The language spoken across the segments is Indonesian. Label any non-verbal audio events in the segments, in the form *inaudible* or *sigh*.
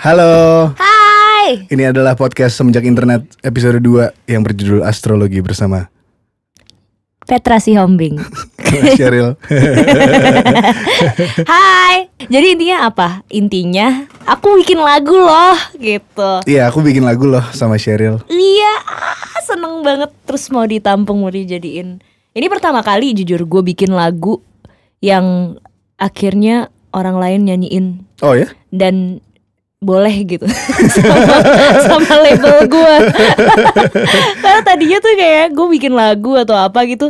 Halo, Hai. ini adalah podcast Semenjak Internet episode 2 yang berjudul Astrologi bersama Petra Sihombing. *laughs* Sheryl. *laughs* Hai. Jadi intinya apa? Intinya aku bikin lagu loh gitu. Iya, aku bikin lagu loh sama Sheryl. Iya, ah, seneng banget terus mau ditampung mau dijadiin. Ini pertama kali jujur gue bikin lagu yang akhirnya orang lain nyanyiin Oh ya? dan boleh gitu. Sama, *laughs* sama label gue *laughs* karena tadinya tuh kayak gue bikin lagu atau apa gitu.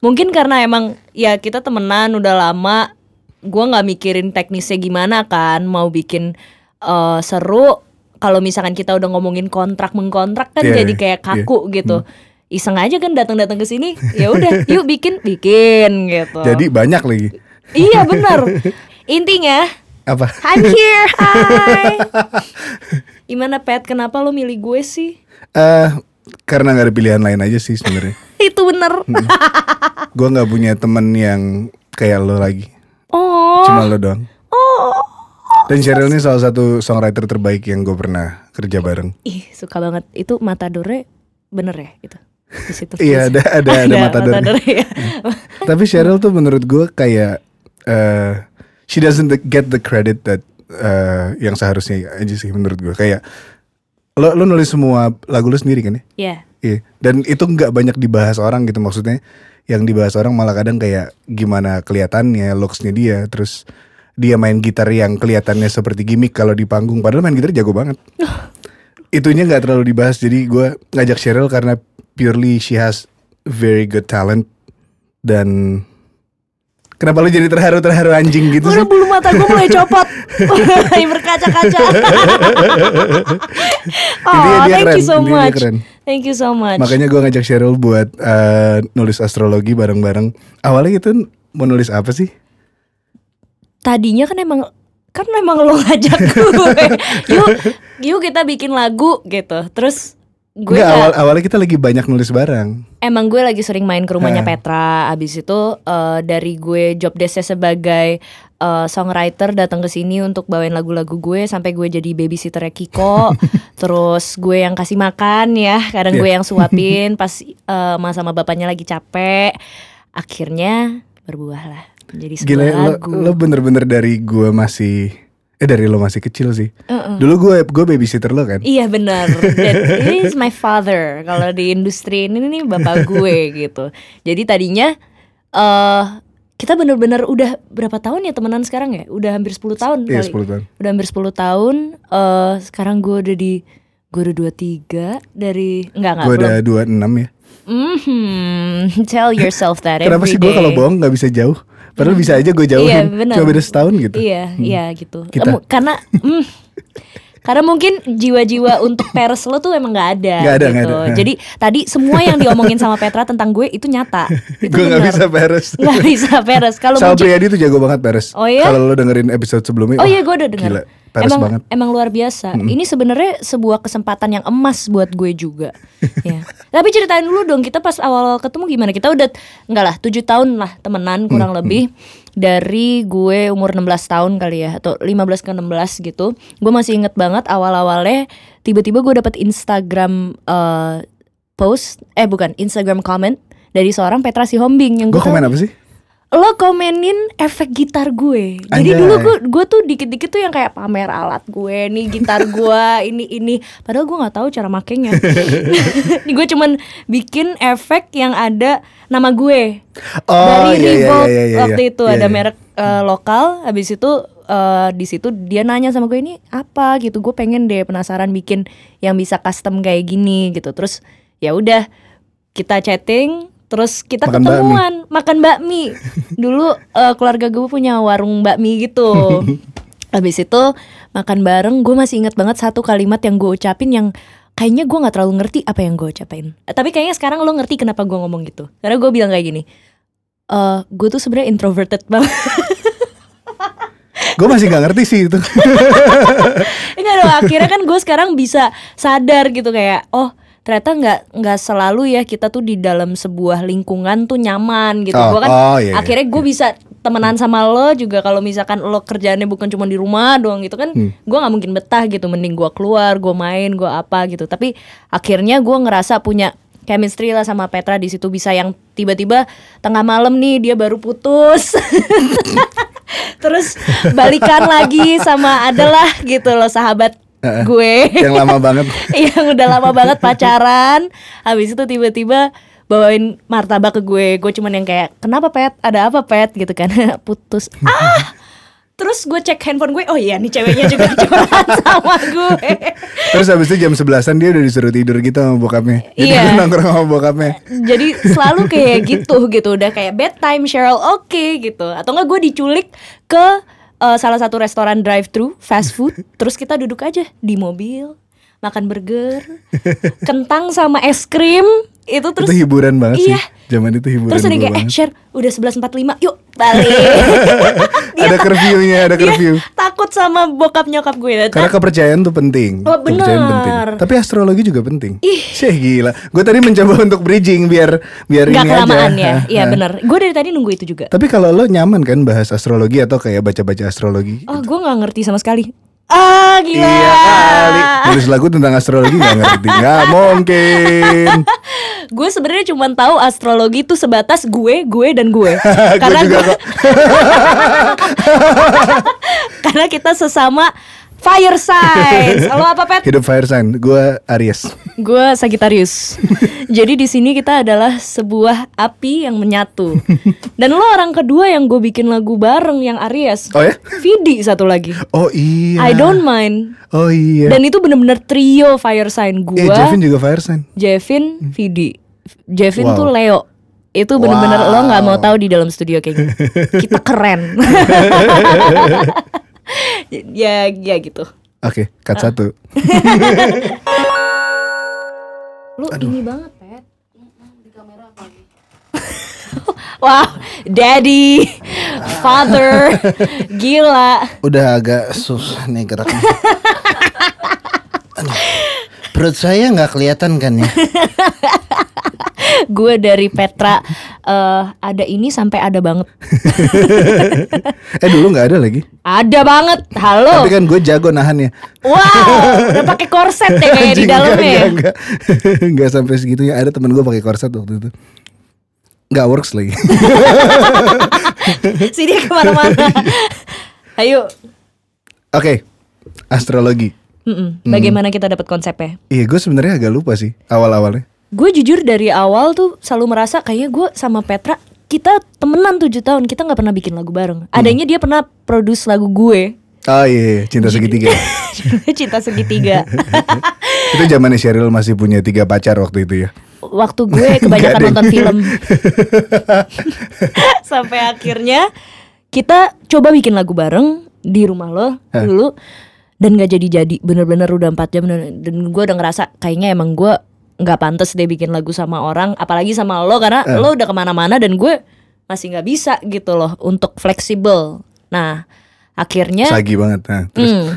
Mungkin karena emang ya kita temenan udah lama gue nggak mikirin teknisnya gimana kan mau bikin eh, seru. Kalau misalkan kita udah ngomongin kontrak mengkontrak kan Iya, jadi iya, kayak kaku gitu. Iseng aja kan datang-datang ke sini ya udah yuk bikin bikin gitu. Jadi banyak lagi. iya benar. Intinya Apa? I'm here, *laughs* hai. Gimana Pet? Kenapa lo milih gue sih? Eh, karena nggak ada pilihan lain aja sih sebenarnya. *laughs* Itu bener. Gue nggak punya temen yang kayak lo lagi. Oh, Cuma lo doang. oh. Dan Sheryl ini salah satu songwriter terbaik yang gue pernah kerja bareng. Ih, suka banget. Itu Matadore bener ya itu. Di situ. *laughs* Iya, ada ada ada matador. Matadore ya. Tapi Cheryl tuh menurut gue kayak eh she doesn't get the credit that eh, yang seharusnya aja sih menurut gue kayak lo lo nulis semua lagu lo sendiri kan ya? Iya. Iya. Dan itu nggak banyak dibahas orang gitu maksudnya. Yang dibahas orang malah kadang kayak gimana kelihatannya, looksnya dia, terus dia main gitar yang kelihatannya seperti gimmick kalau di panggung, padahal main gitar jago banget. *laughs* Itunya nggak terlalu dibahas, jadi gue ngajak Cheryl karena purely she has very good talent dan kenapa lu jadi terharu terharu anjing gitu sih? Udah bulu mata gue mulai copot. *laughs* Mulai berkaca-kaca. *laughs* oh, Intinya dia thank keren, you so intinya much. keren. Thank you so much. Makanya gue ngajak Cheryl buat eh, nulis astrologi bareng-bareng. Awalnya itu mau nulis apa sih? tadinya kan emang kan memang lo ngajak gue *laughs* yuk yuk kita bikin lagu gitu terus gue nggak- awal awalnya kita lagi banyak nulis bareng. emang gue lagi sering main ke rumahnya Eh. Petra abis itu eh, dari gue job desknya sebagai eh, songwriter datang ke sini untuk bawain lagu-lagu gue sampai gue jadi babysitternya Kiko *laughs* terus gue yang kasih makan ya kadang Iya. gue yang suapin *laughs* pas eh, emak sama bapaknya lagi capek akhirnya berbuah lah jadi sebuah Gila, lo, lagu lo bener-bener dari gue masih eh dari lo masih kecil sih. Uh-uh. Dulu gue gue babysitter lo kan. Iya benar. Dan *laughs* Ini is my father. Kalau di industri ini nih bapak gue gitu. Jadi tadinya eh kita bener-bener udah berapa tahun ya temenan sekarang ya? Udah hampir 10 tahun Iya kali. 10 tahun. Udah hampir 10 tahun. eh sekarang gue udah di gue udah 23 dari enggak enggak Gue udah 26 ya. Mhm. Tell yourself that Kenapa every sih gue kalau bohong nggak bisa jauh? Padahal bisa aja gue jauhin. Iya. Cuma beda setahun gitu. Iya, iya gitu. Kita. Karena mm, *laughs* karena mungkin jiwa-jiwa untuk peres lo tuh emang nggak ada, Nggak ada, gitu. nggak ada. Jadi tadi semua yang diomongin sama Petra tentang gue itu nyata. Itu gue nggak benar. bisa beres. Nggak bisa peres. Kalau Sal Priadi tuh jago banget beres. Oh iya? Kalau lo dengerin episode sebelumnya. Oh iya gue udah dengar. Gila, beres Emang banget. emang luar biasa. Ini sebenarnya sebuah kesempatan yang emas buat gue juga. *laughs* ya. Tapi ceritain dulu dong kita pas awal ketemu gimana? Kita udah enggak lah 7 tahun lah temenan kurang Hmm, lebih dari gue umur 16 tahun kali ya atau 15 ke 16 gitu. Gue masih inget banget awal-awalnya tiba-tiba gue dapet Instagram eh, post eh bukan Instagram comment dari seorang Petra Sihombing yang Gue komen apa sih? Lo komenin efek gitar gue. Jadi Anjay. dulu gue gue tuh dikit-dikit tuh yang kayak pamer alat gue nih gitar gue *laughs* ini ini. Padahal gue nggak tahu cara makainya. *laughs* Ini gue cuman bikin efek yang ada nama gue Oh dari iya, iya, Revolt iya, iya, waktu iya. itu Iya, ada iya. merek eh, lokal. Habis itu eh, di situ dia nanya sama gue ini apa gitu. Gue pengen deh penasaran bikin yang bisa custom kayak gini gitu. Terus ya udah kita chatting terus kita Makan ketemuan makan bakmi. *laughs* Dulu eh, keluarga gue punya warung bakmi gitu. *laughs* Habis itu makan bareng gue masih inget banget satu kalimat yang gue ucapin yang kayaknya gue nggak terlalu ngerti apa yang gue ucapin. Eh, tapi kayaknya sekarang lo ngerti kenapa gue ngomong gitu. Karena gue bilang kayak gini eh gue tuh sebenarnya introverted banget. *laughs* Gue masih gak ngerti sih itu. Enggak dong, akhirnya kan gue sekarang bisa sadar gitu kayak oh ternyata nggak nggak selalu ya kita tuh di dalam sebuah lingkungan tuh nyaman gitu. Oh, Gua kan oh, iya, iya. akhirnya gue bisa temenan sama lo juga kalau misalkan lo kerjaannya bukan cuma di rumah doang gitu kan Hmm. gue nggak mungkin betah gitu mending gue keluar gue main gue apa gitu tapi akhirnya gue ngerasa punya chemistry lah sama Petra di situ bisa yang tiba-tiba tengah malam nih dia baru putus *laughs* terus balikan lagi sama adalah gitu loh sahabat Heeh. gue. Yang lama banget. *laughs* yang udah lama banget pacaran. Habis itu tiba-tiba bawain martabak ke gue. Gue cuman yang kayak kenapa pet? Ada apa pet? Gitu kan. *laughs* Putus. Ah! Terus gue cek handphone gue oh iya nih ceweknya juga *laughs* curhat sama gue. Terus habis itu jam 11-an dia udah disuruh tidur gitu sama bokapnya. Jadi Iya. nongkrong sama bokapnya. jadi selalu kayak gitu gitu. Udah kayak bedtime Cheryl. Oke gitu. Atau enggak gue diculik ke eh, salah satu restoran drive thru fast food *laughs* terus kita duduk aja di mobil makan burger kentang sama es krim itu terus itu hiburan banget iya. sih. Zaman itu hiburan terus gua kayak eh share udah 11.45 yuk balik *laughs* Ada curfew-nya, ada Dia curfew. takut sama bokap nyokap gue Karena kepercayaan tuh penting. Oh, Kepercayaan benar. penting. Tapi astrologi juga penting. Ih. Syeh gila. Gue tadi mencoba untuk bridging biar biar Gak ini kelamaan aja. ya *laughs* Iya hah. bener Gue dari tadi nunggu itu juga Tapi kalau lo nyaman kan bahas astrologi atau kayak baca-baca astrologi? Oh gue gak ngerti sama sekali Ah gila Iya kali. Nulis lagu tentang astrologi nggak ngerti. Nggak mungkin. *laughs* Gue sebenarnya cuma tahu astrologi itu sebatas gue, gue dan gue. *laughs* Gue Karena juga gue, kok. *laughs* karena kita sesama fire signs. *laughs* Lo apa pet? Hidup fire sign. Gue Aries. Gue Sagittarius. *laughs* Jadi di sini kita adalah sebuah api yang menyatu. Dan lo orang kedua yang gue bikin lagu bareng yang Aries. Oh ya? Vidi satu lagi. Oh iya. I don't mind. Oh iya. Dan itu bener-bener trio fire sign gue. eh Jevin juga fire sign. Jevin, Vidi. Jevin Wow. tuh Leo. Itu bener-bener Wow. lo nggak mau tahu di dalam studio kayaknya. Kita keren. *laughs* ya, ya gitu. Oke, cut Ah. satu. Lu ini banget, Pet. *laughs* Wow, daddy, father, gila. Udah agak susah nih geraknya. *laughs* Perut saya nggak kelihatan kan ya? *laughs* Gue dari Petra eh, ada ini sampai ada banget. *laughs* eh dulu nggak ada lagi. Ada banget. Halo. Tapi kan gue jago nahannya. Wow, udah *laughs* pakai korset ya kayak di dalamnya. ya? Enggak, enggak, enggak. Enggak sampai segitunya. Ada temen gue pakai korset waktu itu. Enggak works lagi. Sini ke mana-mana. Ayo. Oke. Astrologi. Mm-mm. Bagaimana kita dapat konsepnya? Iya, gue sebenarnya agak lupa sih awal-awalnya. Gue jujur dari awal tuh selalu merasa kayaknya gue sama Petra kita temenan 7 tahun kita nggak pernah bikin lagu bareng. Adanya dia pernah produce lagu gue Oh iya, iya, cinta segitiga. *laughs* Cinta Segitiga. *laughs* itu zamannya Sheryl masih punya tiga pacar waktu itu ya. Waktu gue kebanyakan nonton film. *laughs* Sampai akhirnya kita coba bikin lagu bareng di rumah lo dulu dan gak jadi-jadi bener-bener udah 4 jam dan, dan gue udah ngerasa kayaknya emang gue nggak pantas deh bikin lagu sama orang apalagi sama lo karena Eh. lo udah ke mana-mana dan gue masih nggak bisa gitu loh untuk fleksibel nah akhirnya Sagi banget. Nah, terus Hmm.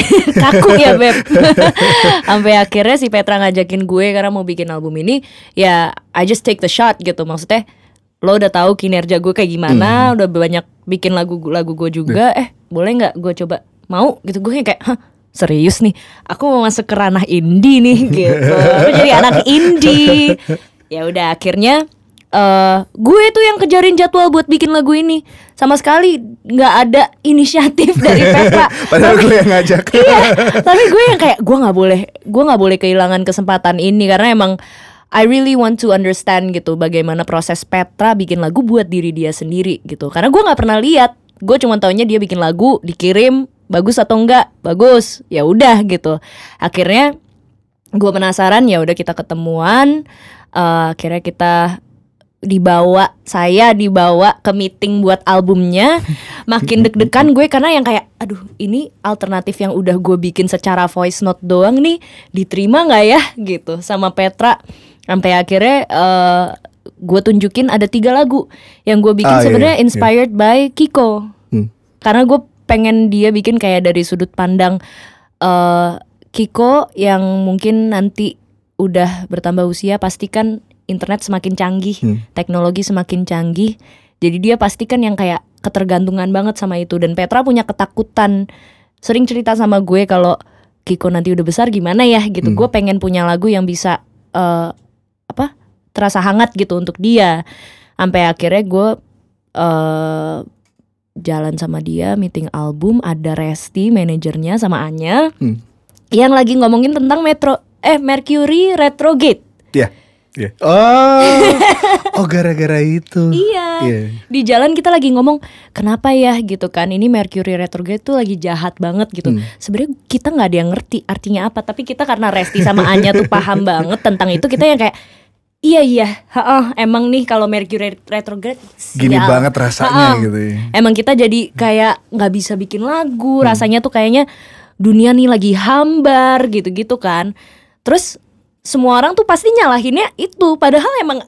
*laughs* Kaku ya beb *laughs* Sampai akhirnya si Petra ngajakin gue Karena mau bikin album ini Ya I just take the shot gitu Maksudnya Lo udah tahu kinerja gue kayak gimana Udah banyak bikin lagu lagu gue juga Eh boleh nggak gue coba Mau gitu. Gue kayak Hah serius nih? Aku mau masuk ke ranah indie nih *laughs* gitu. Aku jadi anak indie. Ya udah akhirnya eh gue tuh yang kejarin jadwal buat bikin lagu ini. Sama sekali nggak ada inisiatif dari *laughs* Petra padahal gue yang ngajak. *laughs* iya tapi gue yang kayak gue nggak boleh gue nggak boleh kehilangan kesempatan ini. Karena emang I really want to understand gitu bagaimana proses Petra bikin lagu buat diri dia sendiri gitu. Karena gue nggak pernah lihat. Gue cuma taunya dia bikin lagu dikirim bagus atau enggak? Bagus. Ya udah gitu. Akhirnya gue penasaran ya udah kita ketemuan. Eh, akhirnya kita dibawa saya dibawa ke meeting buat albumnya. *laughs* Makin deg-degan gue karena yang kayak aduh ini alternatif yang udah gue bikin secara voice note doang nih. Diterima nggak ya? Gitu sama Petra. Sampai akhirnya eh, gue tunjukin ada tiga lagu yang gue bikin Ah, iya, sebenarnya iya. inspired by Kiko. Hmm. karena gue pengen dia bikin kayak dari sudut pandang eh Kiko yang mungkin nanti udah bertambah usia pasti kan internet semakin canggih, Hmm. teknologi semakin canggih. Jadi dia pasti kan yang kayak ketergantungan banget sama itu dan Petra punya ketakutan sering cerita sama gue kalau Kiko nanti udah besar gimana ya gitu. Gue pengen punya lagu yang bisa eh, apa terasa hangat gitu untuk dia. Sampai akhirnya gue eh jalan sama dia meeting album ada Resti manajernya sama Anya Hmm. yang lagi ngomongin tentang Metro eh Mercury Retrograde. Iya. Iya. Oh. oh gara-gara itu. Iya. Iya. Di jalan kita lagi ngomong kenapa ya gitu kan ini Mercury retrograde tuh lagi jahat banget gitu. Hmm. Sebenarnya kita nggak ada yang ngerti artinya apa, tapi kita karena Resti sama Anya tuh paham banget tentang itu kita yang kayak iya iya, heeh, emang nih kalau Mercury retrograde Gini sial." banget rasanya Ha-ha. gitu ya. Emang kita jadi kayak nggak bisa bikin lagu, Hmm. rasanya tuh kayaknya dunia nih lagi hambar gitu-gitu kan. Terus semua orang tuh pasti nyalahinnya itu, padahal emang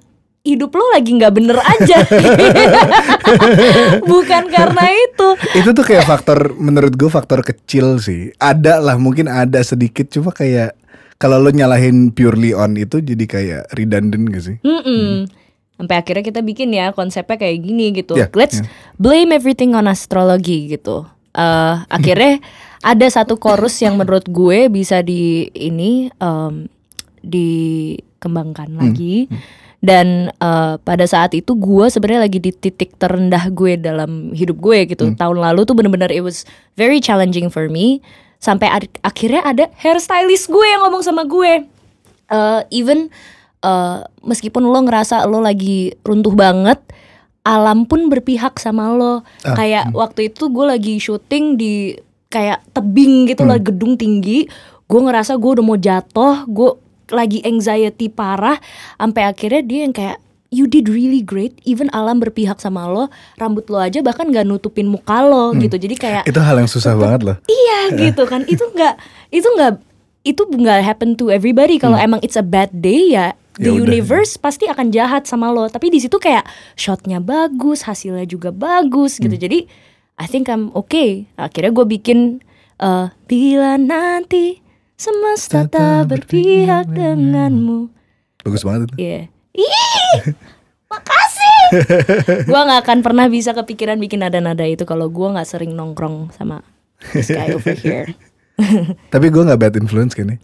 hidup lo lagi nggak bener aja. *laughs* Bukan karena itu. itu tuh kayak faktor menurut gue faktor kecil sih ada lah mungkin ada sedikit cuma kayak kalau lo nyalahin purely on itu jadi kayak redundant gak sih Mm-mm. Sampai akhirnya kita bikin ya konsepnya kayak gini gitu. Ya, Let's ya. blame everything on astrology gitu. Eh *laughs* akhirnya ada satu chorus yang menurut gue bisa di ini em, dikembangkan lagi. Dan eh, pada saat itu gue sebenarnya lagi di titik terendah gue dalam hidup gue gitu. Tahun lalu tuh bener-bener it was very challenging for me. Sampai ad- akhirnya ada hairstylist gue yang ngomong sama gue. Eh even eh, meskipun lo ngerasa lo lagi runtuh banget alam pun berpihak sama lo. Ah, kayak waktu itu gue lagi syuting di kayak tebing gitu Hmm. lah gedung tinggi. Gue ngerasa gue udah mau jatuh gue lagi anxiety parah. Sampai akhirnya dia yang kayak you did really great even alam berpihak sama lo rambut lo aja bahkan gak nutupin muka lo Hmm. gitu jadi kayak itu hal yang susah banget loh Iya *laughs* gitu kan itu nggak itu nggak itu nggak happen to everybody kalau emang it's a bad day ya the Hmm. Ya udah. universe pasti akan jahat sama lo tapi di situ kayak shotnya bagus hasilnya juga bagus gitu Hmm. jadi I think I'm okay akhirnya gue bikin eh, bila nanti semesta tak berpihak denganmu bagus banget itu Iya. Ih, *laughs* makasih. *laughs* gua nggak akan pernah bisa kepikiran bikin nada-nada itu kalau gua nggak sering nongkrong sama this guy over *laughs* here. tapi gue nggak bad influence kan ya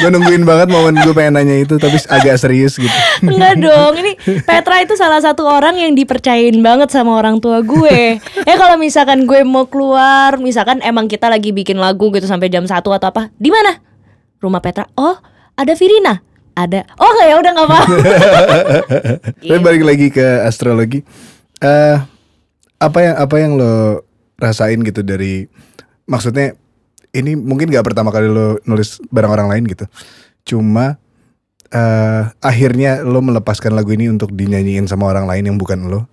gue nungguin banget momen gue pengen nanya itu tapi agak serius gitu Enggak dong, ini Petra itu salah satu orang yang dipercayain banget sama orang tua gue. Ya kalau misalkan gue mau keluar, misalkan emang kita lagi bikin lagu gitu sampai jam 1 atau apa, di mana? Rumah Petra. Oh, ada Virina. Ada. Oh, nggak ya udah nggak apa-apa. *laughs* Tapi balik lagi ke astrologi. eh apa yang apa yang lo rasain gitu dari maksudnya ini mungkin gak pertama kali lo nulis barang orang lain gitu. Cuma eh akhirnya lo melepaskan lagu ini untuk dinyanyiin sama orang lain yang bukan lo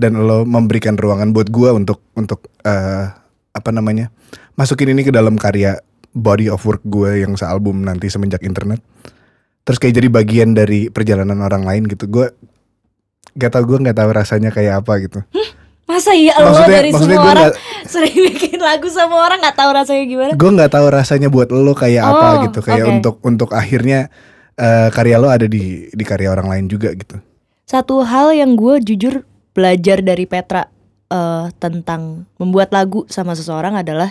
dan lo memberikan ruangan buat gua untuk untuk eh apa namanya? masukin ini ke dalam karya body of work gue yang sealbum nanti semenjak internet. Terus kayak jadi bagian dari perjalanan orang lain gitu. Gue gak tau gue nggak tahu rasanya kayak apa gitu. Masa iya lo dari semua orang sering *laughs* bikin lagu sama orang nggak tahu rasanya gimana? gue nggak tahu rasanya buat lo kayak apa Oh, gitu. Kayak oke. untuk untuk akhirnya eh, karya lo ada di di karya orang lain juga gitu. Satu hal yang gue jujur belajar dari Petra eh, tentang membuat lagu sama seseorang adalah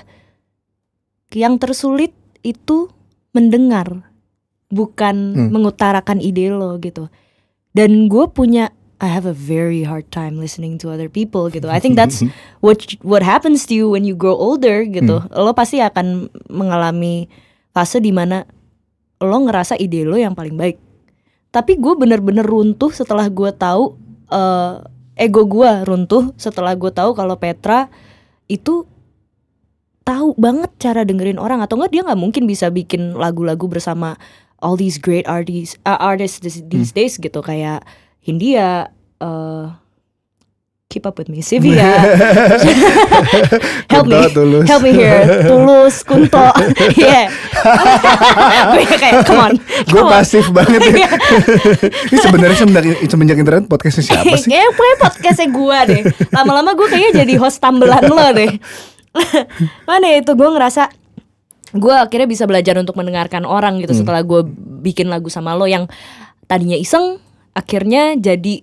yang tersulit itu mendengar, bukan Hmm. mengutarakan ide lo gitu. Dan gue punya I have a very hard time listening to other people gitu. I think that's *laughs* what what happens to you when you grow older gitu. Lo pasti akan mengalami fase di mana lo ngerasa ide lo yang paling baik. Tapi gue bener-bener runtuh setelah gue tahu eh, ego gue runtuh setelah gue tahu kalau Petra itu tahu banget cara dengerin orang atau enggak dia nggak mungkin bisa bikin lagu-lagu bersama all these great artists uh, artists these, these days gitu kayak Hindia eh keep up with me Sivia. *laughs* Help me Tulus. help me here tulus kunto. *laughs* Yeah. Gue kayak come on gue pasif banget ya. *laughs* Ini sebenarnya semenjak semenjak internet podcastnya siapa sih? Kayaknya podcastnya gue deh. Lama-lama gue kayaknya jadi host tambelan lo deh *laughs* Mana ya itu gue ngerasa Gue akhirnya bisa belajar untuk mendengarkan orang gitu Setelah gue bikin lagu sama lo Yang tadinya iseng akhirnya jadi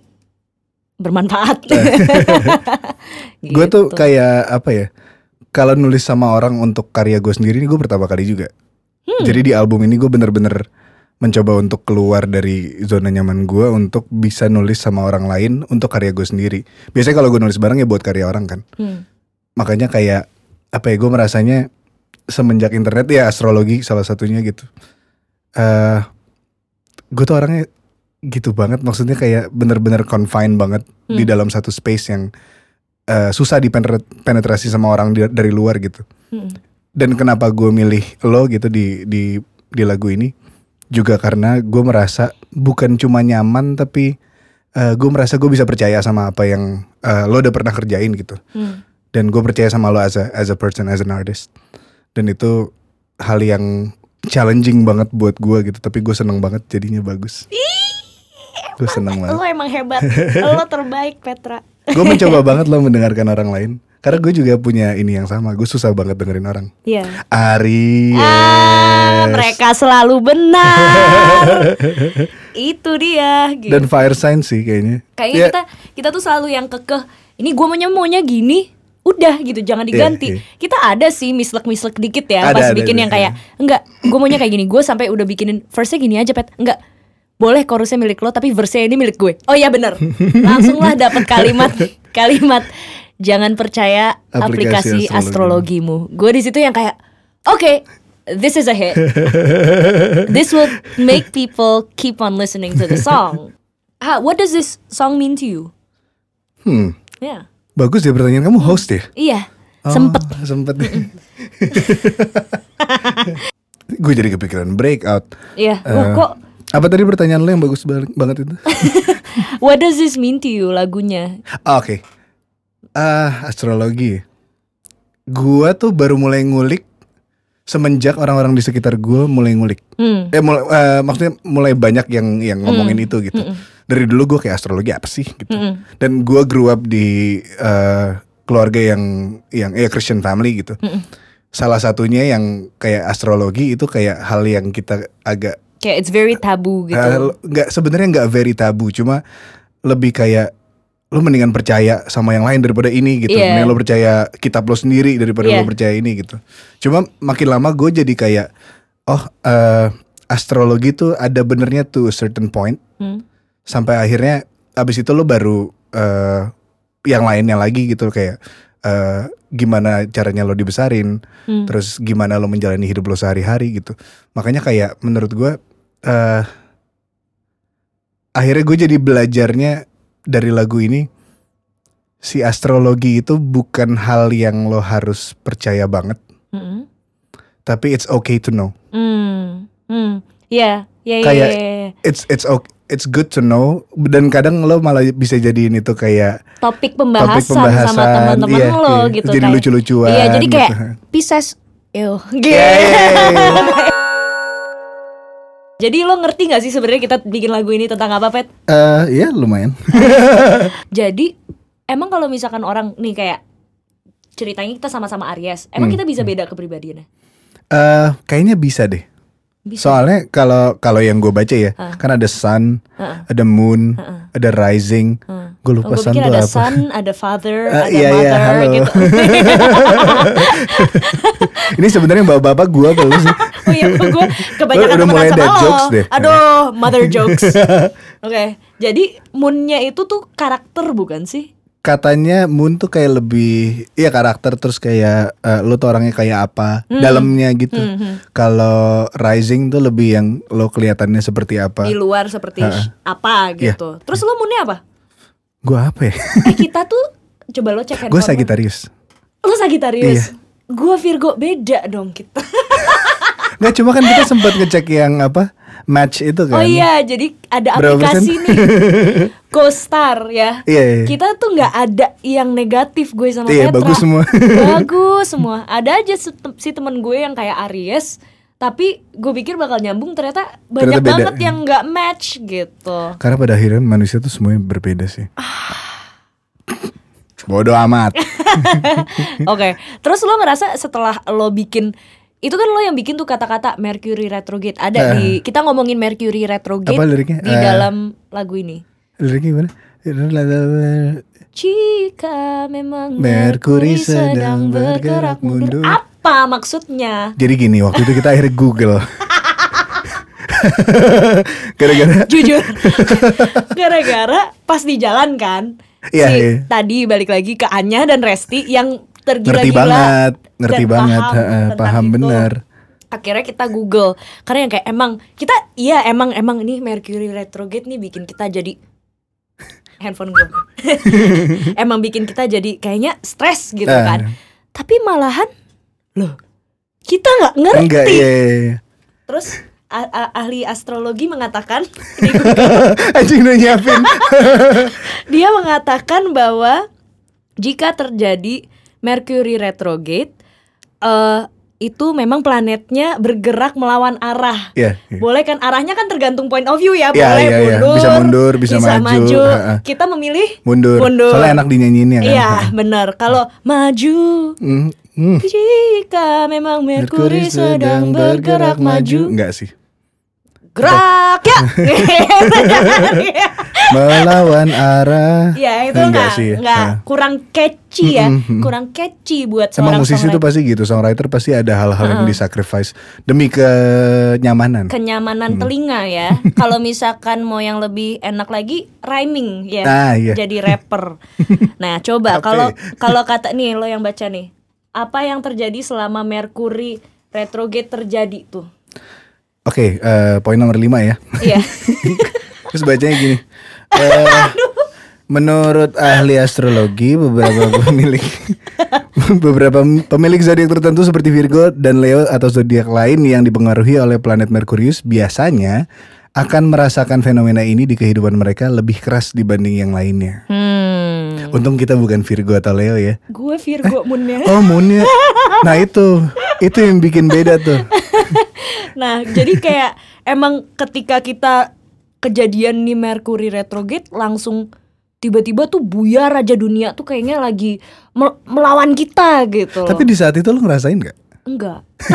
bermanfaat. *laughs* Gue tuh Gitu. kayak apa ya? Kalau nulis sama orang untuk karya gue sendiri ini gue pertama kali juga. Hmm. Jadi di album ini gue bener-bener mencoba untuk keluar dari zona nyaman gue untuk bisa nulis sama orang lain untuk karya gue sendiri. Biasanya kalau gue nulis bareng ya buat karya orang kan. Hmm. Makanya kayak apa ya? Gue merasanya semenjak internet ya astrologi salah satunya gitu. eh gue tuh orangnya gitu banget. Maksudnya kayak bener-bener confined banget di Hmm. dalam satu space yang eh, susah dipenetrasi sama orang di- dari luar gitu. Hmm. Dan kenapa gue milih lo gitu di di di lagu ini juga karena gue merasa bukan cuma nyaman tapi eh, gue merasa gue bisa percaya sama apa yang eh, lo udah pernah kerjain gitu. Hmm. Dan gue percaya sama lo as a as a person as an artist. Dan itu hal yang challenging banget buat gue gitu. Tapi gue seneng banget jadinya bagus. Gue seneng banget. Lo emang hebat. *laughs* Lo terbaik Petra. Gue mencoba *laughs* banget lo mendengarkan orang lain. Karena gue juga punya ini yang sama. Gue susah banget dengerin orang. Iya. Ari. Ah, mereka selalu benar. *laughs* Itu dia. Gitu. Dan fire sign sih kayaknya. Kayaknya Ya, kita kita tuh selalu yang kekeh. Ini gue maunya maunya gini. Udah gitu, jangan diganti. iya. Kita ada sih mislek-mislek dikit ya Ada, pas ada, bikin ada, yang kayak enggak, gue maunya kayak gini. Gue sampai udah bikinin verse-nya gini aja, Pet. Enggak. Boleh chorusnya milik lo tapi verse ini milik gue. Oh iya bener *laughs* Langsunglah dapat kalimat kalimat jangan percaya Aplikasi aplikasi, astrologimu. Gue di situ yang kayak oke, this is a hit. *laughs* this will make people keep on listening to the song. *laughs* Ah, what does this song mean to you? Hmm, Ya. Bagus ya pertanyaan kamu host ya. Iya, Oh, sempet. Sempet. *laughs* gue jadi kepikiran breakout. Iya. Wah, kok Apa tadi pertanyaan lo yang bagus banget itu? *laughs* what does this mean to you lagunya? Ah, Oke. Ah, astrologi. Gua tuh baru mulai ngulik semenjak orang-orang di sekitar gua mulai ngulik. Hmm. Eh mulai, eh, maksudnya mulai banyak yang yang ngomongin itu gitu. Dari dulu gue kayak astrologi apa sih gitu. Mm-mm. Dan gua grew up di eh, keluarga yang yang ya Christian family gitu. Mm-mm. Salah satunya yang kayak astrologi itu kayak hal yang kita agak Kayak it's very taboo gitu. eh, nggak sebenarnya nggak very tabu, cuma lebih kayak lo mendingan percaya sama yang lain daripada ini gitu. Iya. Mendingan lo percaya kitab lo sendiri daripada Iya. lo percaya ini gitu. Cuma makin lama gue jadi kayak oh eh, astrologi tuh ada benernya tuh certain point Hmm. sampai akhirnya abis itu lo baru eh, yang lainnya lagi gitu kayak eh, gimana caranya lo dibesarin, Hmm. terus gimana lo menjalani hidup lo sehari-hari gitu. Makanya kayak menurut gue eh akhirnya gue jadi belajarnya dari lagu ini si astrologi itu bukan hal yang lo harus percaya banget, Mm-mm. tapi it's okay to know. Hmm. Hmm. Iya, iya, iya, Kayak- iya, iya. It's it's okay. It's good to know dan kadang lo malah bisa jadiin itu kayak Topik pembahasan, topik pembahasan sama teman-teman iya, lo iya. gitu Jadi lucu-lucuan Iya, jadi kayak gitu. Pisces. Ew. Yeay. *laughs* *laughs* Jadi lo ngerti gak sih sebenarnya kita bikin lagu ini tentang apa, Pet? Eh, iya lumayan. *laughs* Jadi emang kalau misalkan orang nih kayak ceritanya kita sama-sama Aries, emang Hmm. kita bisa beda kepribadiannya? Eh, kayaknya bisa deh. Bisa. Soalnya kalau kalau yang gue baca ya, Ah. kan ada sun, Heeh. ada moon, Heeh. ada rising. Heeh. Gue Oh, lupa gue sun tuh ada apa. son, ada father, Eh, ada iya, iya, mother halo. gitu. *laughs* Ini sebenarnya bapak-bapak gue belum sih. *laughs* oh *laughs* iya, gue kebanyakan Udah mulai sama lo. jokes deh. Aduh, mother *laughs* jokes. Oke, jadi moonnya itu tuh karakter bukan sih? Katanya moon tuh kayak lebih, iya karakter terus kayak eh, lo tuh orangnya kayak apa, Hmm. dalamnya gitu. Hmm, hmm. Kalau rising tuh lebih yang lo kelihatannya seperti apa. Di luar seperti Heeh. apa Iya. gitu. Terus lo moonnya apa? Gue apa ya? Eh kita tuh coba lo cek Gue handphone lo. Sagittarius. Lo Sagittarius. Iya. Gue Virgo beda dong kita. *laughs* Nggak cuma kan kita sempat ngecek yang apa match itu kan. Oh iya, jadi ada Berapa aplikasi persen? nih. *laughs* Co-Star ya. Iya, iya. Kita tuh nggak ada yang negatif gue sama Iya, Petra. bagus semua. *laughs* bagus *laughs* semua. Ada aja si temen gue yang kayak Aries, tapi gue pikir bakal nyambung ternyata banyak Ternyata beda. banget yang nggak match gitu. Karena pada akhirnya manusia tuh semuanya berbeda sih. Bodoh amat. Oke, terus lo ngerasa setelah lo bikin itu kan lo yang bikin tuh kata-kata Mercury retrograde ada Eh. di kita ngomongin Mercury retrograde Apa liriknya? di Eh. dalam lagu ini. Liriknya gimana? Jika memang Mercury sedang sedang bergerak mundur, apa maksudnya? Jadi gini, waktu itu kita akhirnya Google. *laughs* Gara-gara Jujur, gara-gara pas di jalan kan, Iya, si iya. tadi balik lagi ke Anya dan Resti yang tergila-gila ngerti banget, ngerti banget, paham paham itu. bener. Akhirnya kita Google karena yang kayak emang kita iya emang emang ini Mercury retrograde nih bikin kita jadi *laughs* handphone gue *laughs* emang bikin kita jadi kayaknya stres gitu Eh. kan tapi malahan loh kita nggak ngerti Enggak, iya, iya, iya. terus ahli astrologi mengatakan *laughs* Anjing udah nyiapin. dia mengatakan bahwa jika terjadi Mercury retrograde eh itu memang planetnya bergerak melawan arah Iya, iya. boleh kan arahnya kan tergantung point of view ya Iya, boleh iya, iya. mundur Bisa mundur, bisa maju. Ha-ha. kita memilih Mundur. Mundur. Soalnya enak dinyanyiin ya kan. iya benar kalau maju Hmm, hmm. jika memang Mercury sedang bergerak maju Enggak sih. Gerak ya *laughs* Melawan arah. ya itu Enggak nggak sih. nggak Ha. kurang catchy ya Mm-mm, mm. kurang catchy buat Emang seorang musisi tuh songwriter. pasti gitu, songwriter pasti ada hal-hal yang disacrifice demi kenyamanan. kenyamanan telinga ya. *laughs* Kalau misalkan mau yang lebih enak lagi rhyming ya. Ah, iya. Jadi rapper. *laughs* Nah, coba kalau ya? kalau kata nih lo yang baca nih. Apa yang terjadi selama Mercury retrograde terjadi tuh? Oke, eh, poin nomor 5 ya. Iya. *laughs* Terus bacanya gini. *laughs* Eh, menurut ahli astrologi beberapa pemilik *laughs* beberapa pemilik zodiak tertentu seperti Virgo dan Leo atau zodiak lain yang dipengaruhi oleh planet Merkurius biasanya akan merasakan fenomena ini di kehidupan mereka lebih keras dibanding yang lainnya. Hmm. Untung kita bukan Virgo atau Leo ya. Gue Virgo moonnya. Oh, moonnya. Nah, itu. Itu yang bikin beda tuh. *laughs* Nah, jadi kayak emang ketika kita kejadian nih Mercury retrograde langsung tiba-tiba tuh buyar aja dunia tuh kayaknya lagi mel- melawan kita gitu. Tapi di saat itu lo ngerasain nggak? enggak. *laughs*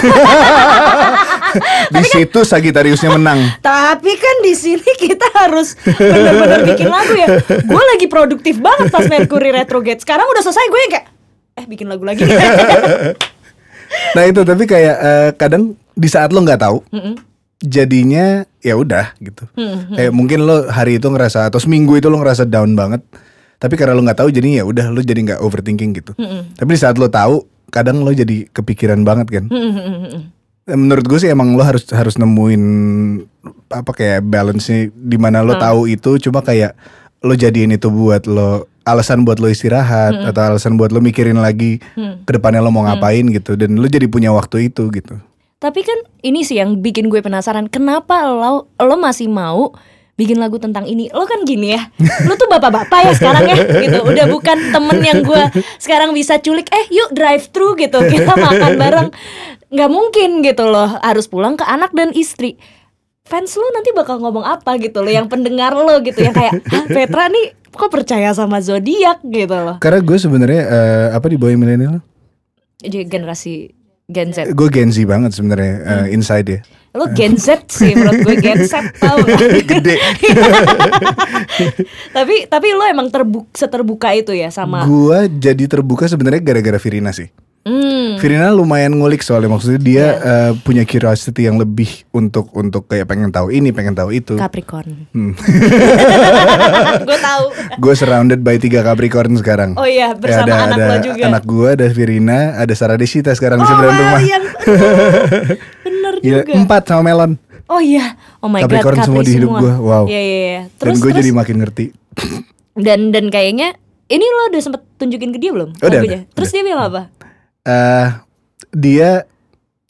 Di situ Sagittariusnya menang. Tapi kan di sini kita harus benar-benar bikin lagu ya. Gue lagi produktif banget pas Mercury retrograde. Sekarang udah selesai gue kayak eh bikin lagu lagi. *laughs* Nah itu tapi kayak eh, kadang di saat lo nggak tahu, Mm-mm. jadinya ya udah gitu. Hmm, Kayak mungkin lo hari itu ngerasa atau seminggu itu lo ngerasa down banget. Tapi karena lo nggak tahu jadinya ya udah lo jadi nggak overthinking gitu. Mm-mm. Tapi di saat lo tahu, kadang lo jadi kepikiran banget kan. Mm-mm. Eh, Menurut gue sih emang lo harus harus nemuin apa kayak balance nya di mana lo tahu itu cuma kayak lo jadiin itu buat lo alasan buat lo istirahat atau alasan buat lo mikirin lagi Hmm. ke depannya lo mau ngapain gitu dan lo jadi punya waktu itu gitu. Tapi kan ini sih yang bikin gue penasaran. Kenapa lo lo masih mau bikin lagu tentang ini? Lo kan gini ya. Lo tuh bapak-bapak ya sekarang ya gitu. Udah bukan temen yang gue sekarang bisa culik. Eh yuk drive thru gitu. Kita makan bareng. Nggak mungkin gitu loh. Harus pulang ke anak dan istri. Fans lo nanti bakal ngomong apa gitu loh. Yang pendengar lo gitu. Yang kayak "Hah, Petra nih kok percaya sama zodiak gitu loh. Karena gue sebenarnya eh, apa di bawah milenial? Generasi Gen Z. Gue Gen Z banget sebenarnya eh, inside ya. Lo Gen Z sih menurut gue Gen Z tau gak? *laughs* Gede. *laughs* tapi tapi lo emang terbuk seterbuka itu ya sama Gue jadi terbuka sebenarnya gara-gara Virina sih. Hmm, Virina lumayan ngulik soalnya maksudnya dia eh, punya curiosity yang lebih untuk untuk kayak pengen tahu ini, pengen tahu itu. Capricorn Hmm. *laughs* gue tahu *laughs* gue surrounded by tiga Capricorn sekarang. oh iya Ya, bersama anak lo juga Anak gue ada Virina, ada Sarah Desita sekarang di oh seberang wah, rumah. yang *laughs* bener Gila, juga empat sama Melon. oh iya oh my Capricorn god Capri semua di hidup gua, wow. iya iya iya Dan terus gue terus jadi makin ngerti. dan dan kayaknya ini lo udah sempet tunjukin ke dia belum Udah, lagunya? udah, terus dia bilang apa eh dia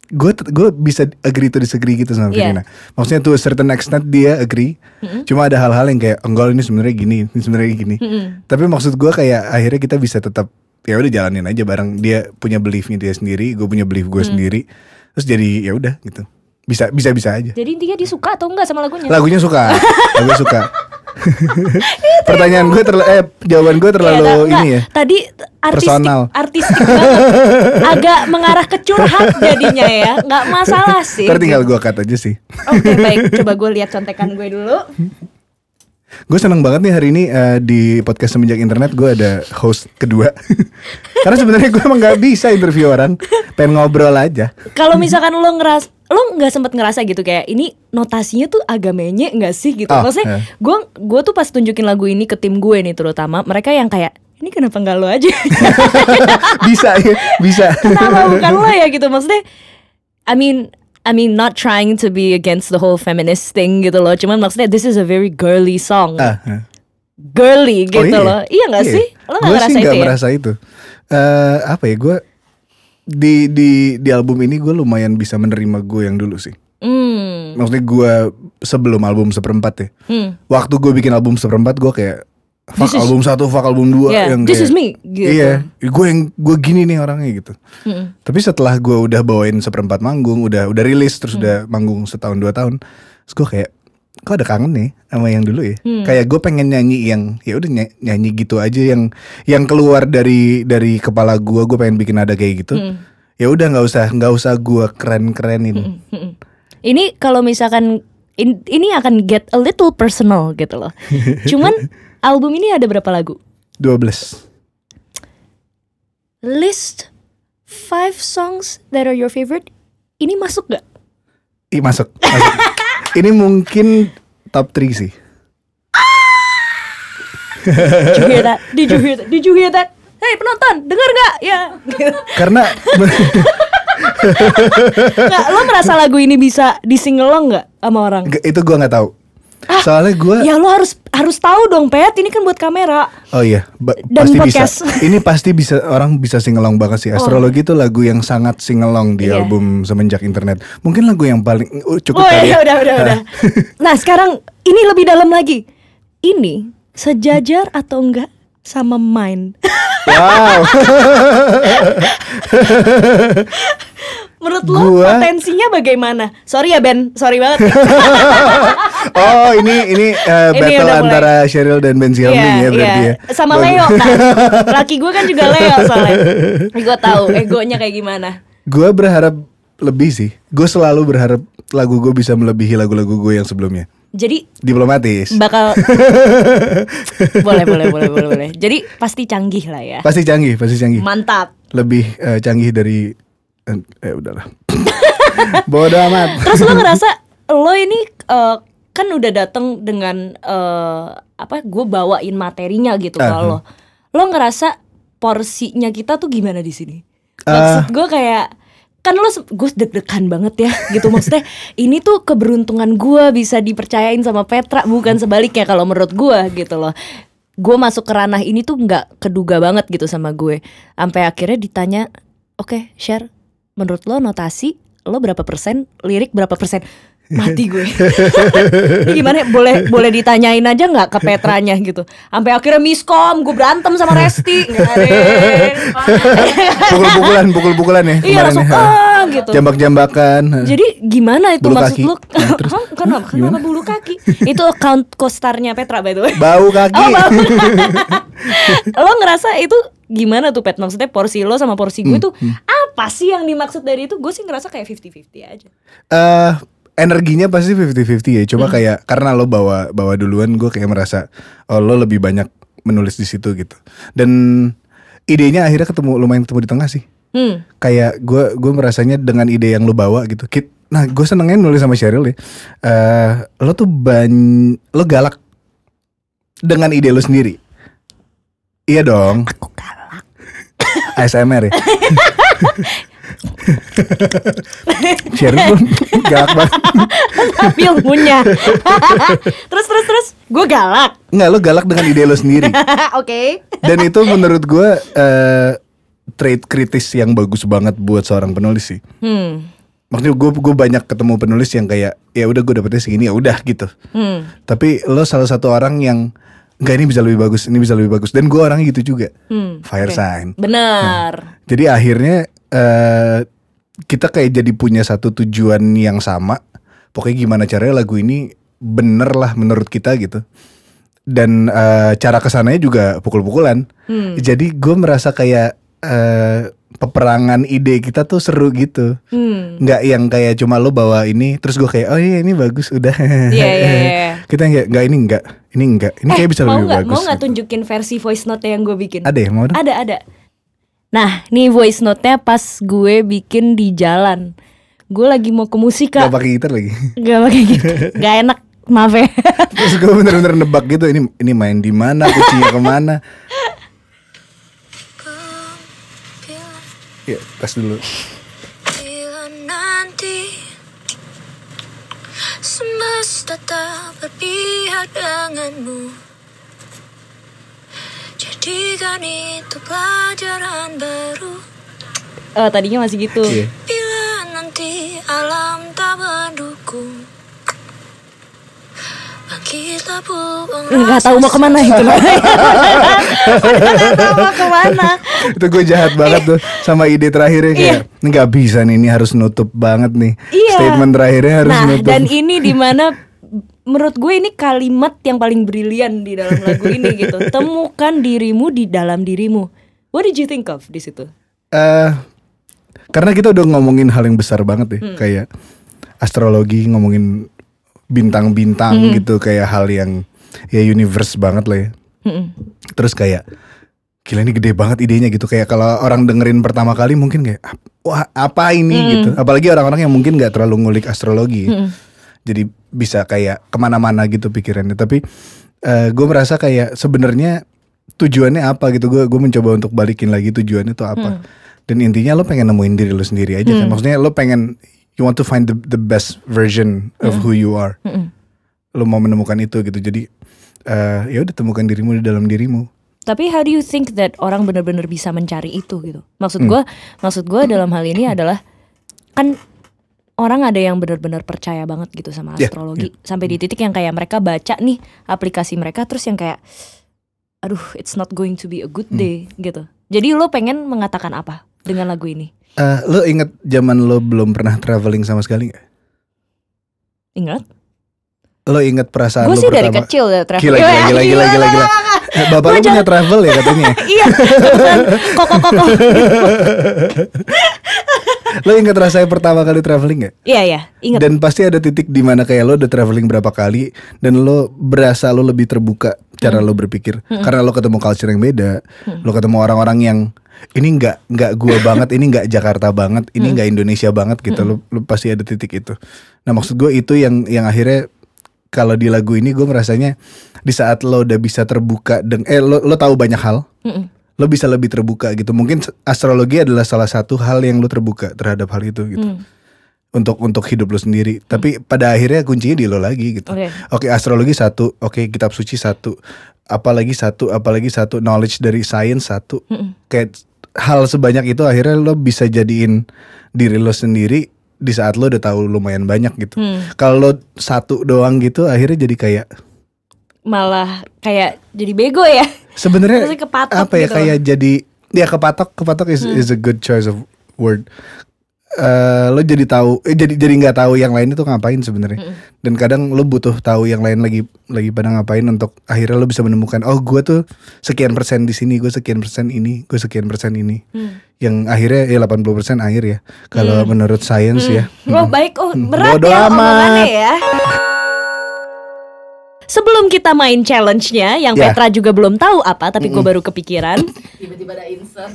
gue gue bisa agree to disagree gitu sama Iya. Virina. Maksudnya a certain extent dia agree. Cuma ada hal-hal yang kayak enggak ini sebenarnya gini, ini sebenarnya gini. Mm-mm. Tapi maksud gue kayak akhirnya kita bisa tetap ya udah jalanin aja bareng. Dia punya beliefnya dia sendiri, gue punya belief gue sendiri. Terus jadi ya udah gitu. Bisa bisa bisa aja. jadi intinya dia suka atau enggak sama lagunya Lagunya suka, lagu suka. *laughs* *laughs* Pertanyaan gue terlalu eh jawaban gue terlalu ini enggak, ya. Tadi artistik, Personal. artistik banget. *laughs* agak mengarah ke curhat jadinya ya. Nggak masalah sih. Ntar tinggal gue cut aja sih. Oke baik, coba gue lihat contekan gue dulu. Gue seneng banget nih hari ini eh, di podcast semenjak internet gue ada host kedua. Karena sebenarnya gue emang nggak bisa interview orang, pengen ngobrol aja. Kalau misalkan lo ngeras lo nggak sempet ngerasa gitu kayak ini notasinya tuh agak menye nggak sih gitu? Oh, maksudnya gue gue tuh pas tunjukin lagu ini ke tim gue nih terutama mereka yang kayak ini kenapa nggak lo aja? *laughs* Bisa ya, bisa. kenapa bukan lo ya gitu? Maksudnya I mean I mean not trying to be against the whole feminist thing gitu loh. Cuman maksudnya this is a very girly song. Ah, ah. girly Oh, gitu loh. Iya nggak Iya. sih? Lo nggak ngerasa sih itu nggak ya merasa itu. Eh, apa ya gue di di di album ini gue lumayan bisa menerima gue yang dulu sih. hmm Maksudnya gue sebelum album seperempat ya. hmm Waktu gue bikin album seperempat gue kayak fuck This is- album satu, fuck album dua Yeah, yang this kayak, is me, gitu. Iya, gue yang gue gini nih orangnya gitu. Hmm. Tapi setelah gue udah bawain seperempat manggung, udah udah rilis terus Hmm. udah manggung setahun dua tahun, terus gue kayak kok ada kangen nih sama yang dulu ya. Hmm. Kayak gue pengen nyanyi yang ya udah ny- nyanyi gitu aja yang yang keluar dari dari kepala gue, gue pengen bikin ada kayak gitu. Hmm. Ya udah nggak usah nggak usah gue keren kerenin. Mm-mm. Ini kalau misalkan in- ini akan get a little personal gitu loh. *laughs* Cuman album ini ada berapa lagu? 12 List five songs that are your favorite. Ini masuk gak? Ih masuk. masuk. *laughs* Ini mungkin top 3 sih. Did you hear that? Did you hear that? Did you hear that? Hey penonton, dengar gak? Ya. Karena Nggak, lo merasa lagu ini bisa disingelong nggak sama orang? Nggak, itu gue nggak tahu. Soalnya gue Ya lo harus harus tahu dong Pet, ini kan buat kamera. Oh iya, ba- Dan pasti podcast. bisa. *laughs* Ini pasti bisa orang bisa singelong banget sih. Astrologi itu lagu yang sangat singelong di Iya. album semenjak internet. Mungkin lagu yang paling uh, cukup Oh kali iya ya. udah udah udah. *laughs* Nah sekarang ini lebih dalam lagi. Ini sejajar atau enggak sama mine? Wow. *laughs* Menurut lo Gua- potensinya bagaimana? Sorry ya Ben, sorry banget. *laughs* oh ini ini uh, Ini battle udah mulai. antara Cheryl dan Ben Xiaoming ya berarti iya. ya. Sama. Leo kan. *laughs* Laki gue kan juga Leo soalnya. *laughs* Gue tahu egonya kayak gimana. Gue berharap lebih sih. Gue selalu berharap lagu gue bisa melebihi lagu-lagu gue yang sebelumnya. Jadi Diplomatis. bakal boleh boleh boleh boleh boleh. Jadi pasti canggih lah ya. Pasti canggih, pasti canggih. Mantap. Lebih eh, canggih dari eh, eh udahlah. *laughs* Bodoh amat. Terus lo ngerasa lo ini eh, kan udah dateng dengan eh, apa? Gue bawain materinya gitu Ah, kalau lo. Lo ngerasa porsinya kita tuh gimana di sini? Maksud gue kayak kan lo gue deg-degan banget ya *laughs* gitu maksudnya ini tuh keberuntungan gue bisa dipercayain sama Petra bukan sebaliknya kalau menurut gue gitu loh gue masuk ke ranah ini tuh nggak keduga banget gitu sama gue sampai akhirnya ditanya oke share menurut lo notasi lo berapa persen lirik berapa persen? Mati gue. Ini *laughs* gimana? Boleh boleh ditanyain aja nggak ke Petranya gitu? Sampai akhirnya miskom gue berantem sama Resti. *laughs* Pukul-pukulan, pukul-pukulan ya iya kemarin langsung ya. Ah gitu Jambak-jambakan. jadi gimana itu Bulu maksud kaki. lu? *laughs* Nah, terus, kenapa? Kenapa bulu kaki? itu account kostarnya Petra by the way. Bau *laughs* kaki. Oh, bau. *laughs* lo ngerasa itu gimana tuh Pet? Maksudnya porsi lo sama porsi Hmm, gue tuh apa sih yang dimaksud dari itu? Gue sih ngerasa kayak 50-50 aja. Eh, energinya pasti 50-50 ya. Hmm. Coba kayak karena lo bawa bawa duluan, gue kayak merasa oh lo lebih banyak menulis di situ gitu. Dan idenya akhirnya ketemu lumayan ketemu di tengah sih. Hmm. Kayak gue gue merasanya dengan ide yang lo bawa gitu. Kit, nah gue senengnya nulis sama Cheryl ya. Eh, lo tuh ban lo galak dengan ide lo sendiri. Iya dong. Aku galak. *coughs* ASMR ya. *laughs* Cheryl pun *laughs* galak banget. Sambil ngunyah. *laughs* terus terus terus. Gue galak. Enggak lo galak dengan ide lo sendiri. Oke. Dan itu menurut gue eh, trait kritis yang bagus banget buat seorang penulis sih. Hmm. Maksudnya gue gue banyak ketemu penulis yang kayak ya udah gue dapetnya segini ya udah gitu. Hmm. Tapi lo salah satu orang yang enggak ini bisa lebih bagus, ini bisa lebih bagus. Dan gue orangnya gitu juga. Hmm. Fire Oke. sign. Benar. Jadi akhirnya eh kita kayak jadi punya satu tujuan yang sama. Pokoknya gimana caranya lagu ini bener lah menurut kita gitu. Dan eh, cara ke sananya juga pukul-pukulan. Hmm. Jadi gue merasa kayak eh peperangan ide kita tuh seru gitu. Hmm. Nggak yang kayak cuma lo bawa ini terus gue kayak oh iya ini bagus udah. Iya iya iya. *laughs* kita nggak nggak ini nggak ini nggak ini kayak bisa Eh, lebih nggak bagus. mau nggak gitu. tunjukin versi voice note yang gue bikin? Ada ya mau dong? Ada ada. Nah, nih voice note-nya pas gue bikin di jalan. Gue lagi mau ke musika. Gak pakai gitar lagi. *laughs* Gak pakai gitu. *laughs* Gak enak, maaf ya. Terus gue bener-bener nebak gitu ini ini main di mana kucingnya ke mana. Ya tes dulu. Bila nanti semesta tak berpihak denganmu Jadikan itu pelajaran baru Oh, tadinya masih gitu. Iya. Bila nanti alam tak mendukung *laughs* Nggak tahu mau ke mana itu. Nggak tahu mau ke mana. *laughs* Itu gue jahat banget tuh sama ide terakhirnya kayak nggak bisa nih ini harus nutup banget nih. Iya. Statement terakhirnya harus Nah, nutup. dan *laughs* ini di mana menurut gue ini kalimat yang paling brilian di dalam lagu ini gitu. Temukan dirimu di dalam dirimu. What did you think of di situ? Eh, karena kita udah ngomongin hal yang besar banget ya, Hmm. kayak astrologi, ngomongin bintang-bintang Hmm. gitu, kayak hal yang ya universe banget lah ya. Mm-mm. Terus kayak gila ini gede banget idenya gitu, kayak kalau orang dengerin pertama kali mungkin kayak "Ap- wah apa ini Hmm. gitu. Apalagi orang-orang yang mungkin nggak terlalu ngulik astrologi, ya. jadi bisa kayak ke mana-mana gitu pikirannya. Tapi gue merasa kayak sebenarnya tujuannya apa gitu. Gue gue mencoba untuk balikin lagi tujuannya tuh apa. Dan intinya lo pengen nemuin diri lo sendiri aja kan. Maksudnya lo pengen you want to find the the best version of who you are. Lo mau menemukan itu gitu. Jadi eh ya udah temukan dirimu di dalam dirimu. Tapi how do you think that orang benar-benar bisa mencari itu gitu? Maksud gue, maksud gue dalam hal ini adalah kan orang ada yang benar-benar percaya banget gitu sama Yeah, astrologi sampai di titik yang kayak mereka baca nih aplikasi mereka terus yang kayak aduh it's not going to be a good day gitu. Jadi lo pengen mengatakan apa dengan lagu ini? Eh lo inget zaman lo belum pernah traveling sama sekali nggak? Ingat? Lo inget perasaan Gue lo sih dari kecil ya travel. Gila gila gila gila gila gila. Eh, Bapak lo punya travel ya katanya. *laughs* Iya, kebetulan koko koko. *laughs* lo inget rasanya pertama kali traveling gak? Iya iya, ingat. Dan pasti ada titik di mana kayak lo udah traveling berapa kali dan lo berasa lo lebih terbuka cara lo berpikir karena lo ketemu culture yang beda, lo ketemu orang-orang yang ini nggak nggak gua *laughs* banget, ini nggak Jakarta banget, ini nggak Indonesia banget gitu. Lo, lo pasti ada titik itu. Nah maksud gue itu yang yang akhirnya kalau di lagu ini gue merasanya di saat lo udah bisa terbuka dan eh lo lo tahu banyak hal, Mm-mm. Lo bisa lebih terbuka gitu. Mungkin astrologi adalah salah satu hal yang lo terbuka terhadap hal itu gitu. Hmm. Untuk untuk hidup lo sendiri. Tapi pada akhirnya kuncinya di lo lagi gitu. Oke. Oke, astrologi satu, oke kitab suci satu, apalagi satu, apalagi satu knowledge dari sains satu. Mm-mm. Kayak hal sebanyak itu akhirnya lo bisa jadiin diri lo sendiri di saat lo udah tahu lumayan banyak gitu. Hmm. Kalau lo satu doang gitu akhirnya jadi kayak Malah kayak jadi bego ya. Sebenarnya apa ya gitu. kayak jadi ya kepatok kepatok is is a good choice of word. Eh, lo jadi tahu eh, jadi jadi nggak tahu yang lain itu ngapain sebenarnya. Dan kadang lo butuh tahu yang lain lagi lagi pada ngapain untuk akhirnya lo bisa menemukan oh gue tuh sekian persen di sini gue sekian persen ini gue sekian persen ini. Hmm. yang akhirnya ya 80 persen akhir ya. Kalau menurut sains ya. Oh baik, oh berat Bodo ya amat. omongannya ya. Sebelum kita main challenge-nya, yang Ya. Petra juga belum tahu apa, tapi gue baru kepikiran. Tiba-tiba ada insert.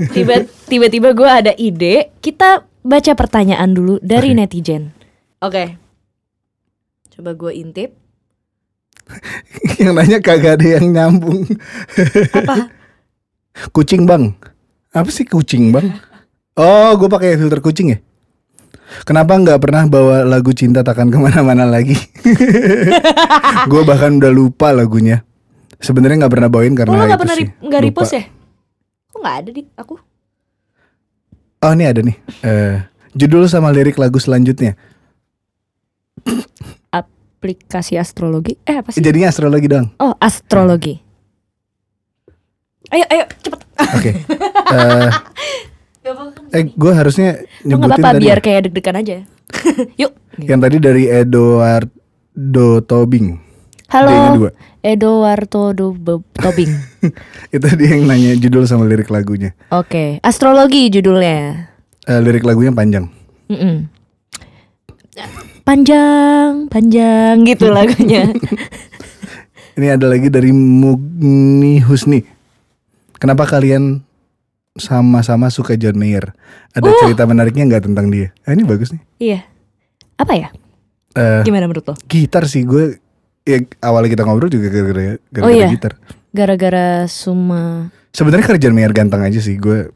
Tiba-tiba gue ada ide. Kita baca pertanyaan dulu dari Oke. netizen. Oke. Coba gue intip. *laughs* yang nanya kagak ada yang nyambung Apa? Kucing bang Apa sih kucing bang? Oh gue pakai filter kucing ya? Kenapa nggak pernah bawa lagu cinta takkan ke mana-mana lagi? *laughs* gue bahkan udah lupa lagunya Sebenarnya nggak pernah bawain Oh, karena lo itu gak pernah sih nggak Lupa. repost ya? Kok gak ada di aku? Oh ini ada nih Eh, Judul sama lirik lagu selanjutnya Aplikasi astrologi. Eh apa sih? Jadinya astrologi doang Oh astrologi. Ayo ayo cepet. Oke *laughs* Eh, Eh gue harusnya nyebutin apa-apa tadi biar ya. kayak deg-degan aja. *laughs* Yuk. Yang tadi dari Eduardo Tobing Halo. dua. Eduardo Do- Bo- Tobing. *laughs* Itu dia yang nanya judul sama lirik lagunya. Oke, astrologi judulnya. Eh, lirik lagunya panjang. Mm-mm. Panjang, panjang gitu *laughs* lagunya. Ini ada lagi dari Mugni Husni. Kenapa kalian sama-sama suka John Mayer? Ada Uh. cerita menariknya nggak tentang dia? Ah, ini bagus nih. iya. Apa ya? Eh, Gimana menurut lo? gitar sih gue. Ya, awalnya kita ngobrol juga gara-gara gara-gara Oh, iya. gitar. Gara-gara Suma Sebenarnya John Mayer ganteng aja sih gue.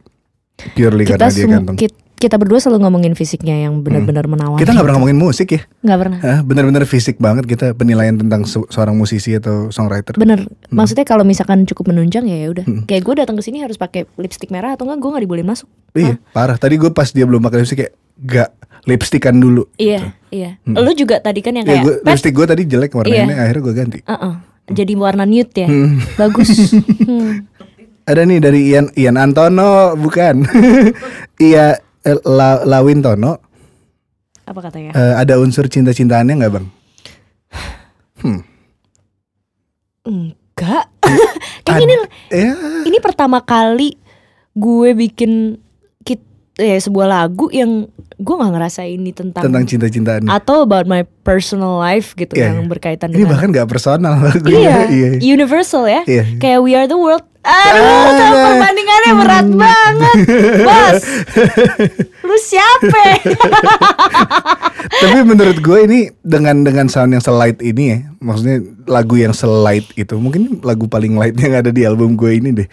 Purely kita karena dia ganteng. ki- kita berdua selalu ngomongin fisiknya yang benar-benar menawan. Kita nggak pernah ngomongin musik ya. Nggak pernah. Hah, bener-bener fisik banget kita penilaian tentang se- seorang musisi atau songwriter. Bener, maksudnya kalau misalkan cukup menunjang ya ya udah. Hmm. Kayak gue datang ke sini harus pakai lipstick merah atau enggak gue nggak dibolehin masuk. Iya, parah. Tadi gue pas dia belum pakai lipstick kayak gak lipstikan dulu. Iya, iya. Lu juga tadi kan yang Ya, kayak gue Pet, lipstick gue tadi jelek warnanya, Iya. akhirnya gue ganti. uh-uh, jadi warna nude ya. Hmm. Bagus. *laughs* Hmm. Ada nih dari Ian Ian Antono, bukan? *laughs* Iya, eh, La, Lawin Tono. Apa katanya? Eh, ada unsur cinta-cintaannya nggak bang? Hmm. Enggak. *laughs* Kayak ini Ya, ini pertama kali gue bikin kit ya sebuah lagu yang gue nggak ngerasa ini tentang, tentang cinta-cintaan. atau about my personal life gitu Iya, yang iya. berkaitan Ini dengan bahkan gak personal lagunya. *laughs* iya, universal ya. Iya. Kayak we are the world. Aduh, sama perbandingannya berat banget, bos. *laughs* Lu siapa? *laughs* Tapi menurut gue ini dengan dengan sound yang selight ini ya, maksudnya lagu yang selight itu mungkin lagu paling light yang ada di album gue ini deh.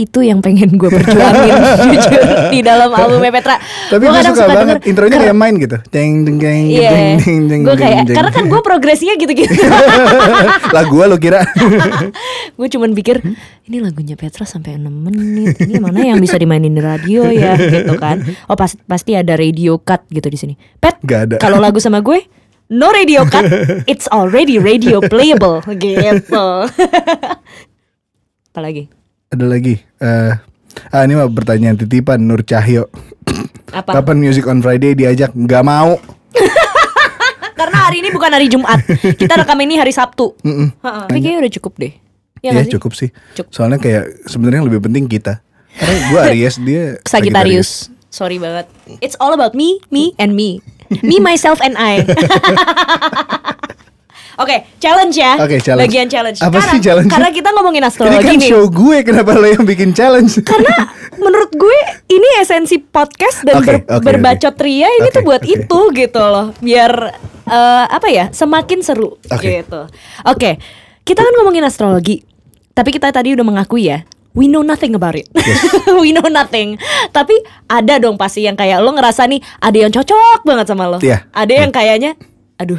Itu yang pengen gue perjuangin *laughs* jujur di dalam album Petra. Tapi gue kadang suka banget denger, intronya kayak main gitu. Jeng Iya, jeng jeng jeng. gue kayak karena kan gue progresinya gitu-gitu. *laughs* lagu gue lo kira *laughs* gue cuman pikir ini lagunya Petra sampai 6 menit. Ini mana yang bisa dimainin di radio ya gitu kan. Oh pasti pasti ada radio cut gitu di sini. Pet, kalau lagu sama gue no radio cut, it's already radio playable gitu. Apalagi? Ada lagi. eh ah ini mah pertanyaan titipan Nur Cahyo. Apa? Kapan Music on Friday diajak? Nggak mau. *laughs* Karena hari ini bukan hari Jumat. Kita rekam ini hari Sabtu. Ha-ha. Tapi kayaknya udah cukup deh. Ya, Ya, cukup sih. Cukup. Soalnya kayak sebenarnya yang lebih penting kita. Karena gue Aries dia Sagittarius. Sorry banget. It's all about me, me, and me. *laughs* Me, myself, and I. *laughs* Oke, challenge ya. Oke, challenge. Bagian challenge. Apa Karena- sih challenge? Karena kita ngomongin Ini astrologi kan nih. show gue kenapa lo yang bikin challenge? Karena menurut gue ini esensi podcast dan Oke, ber- oke, berbacot ria ini tuh Oke, buat oke. itu gitu loh. Biar eh, apa ya? Semakin seru Oke. gitu. Oke. Kita kan ngomongin astrologi. Tapi kita tadi udah mengakui ya. We know nothing about it. *laughs* We know nothing. Tapi ada dong pasti yang kayak lo ngerasa nih ada yang cocok banget sama lo. Iya. Ada yang kayaknya aduh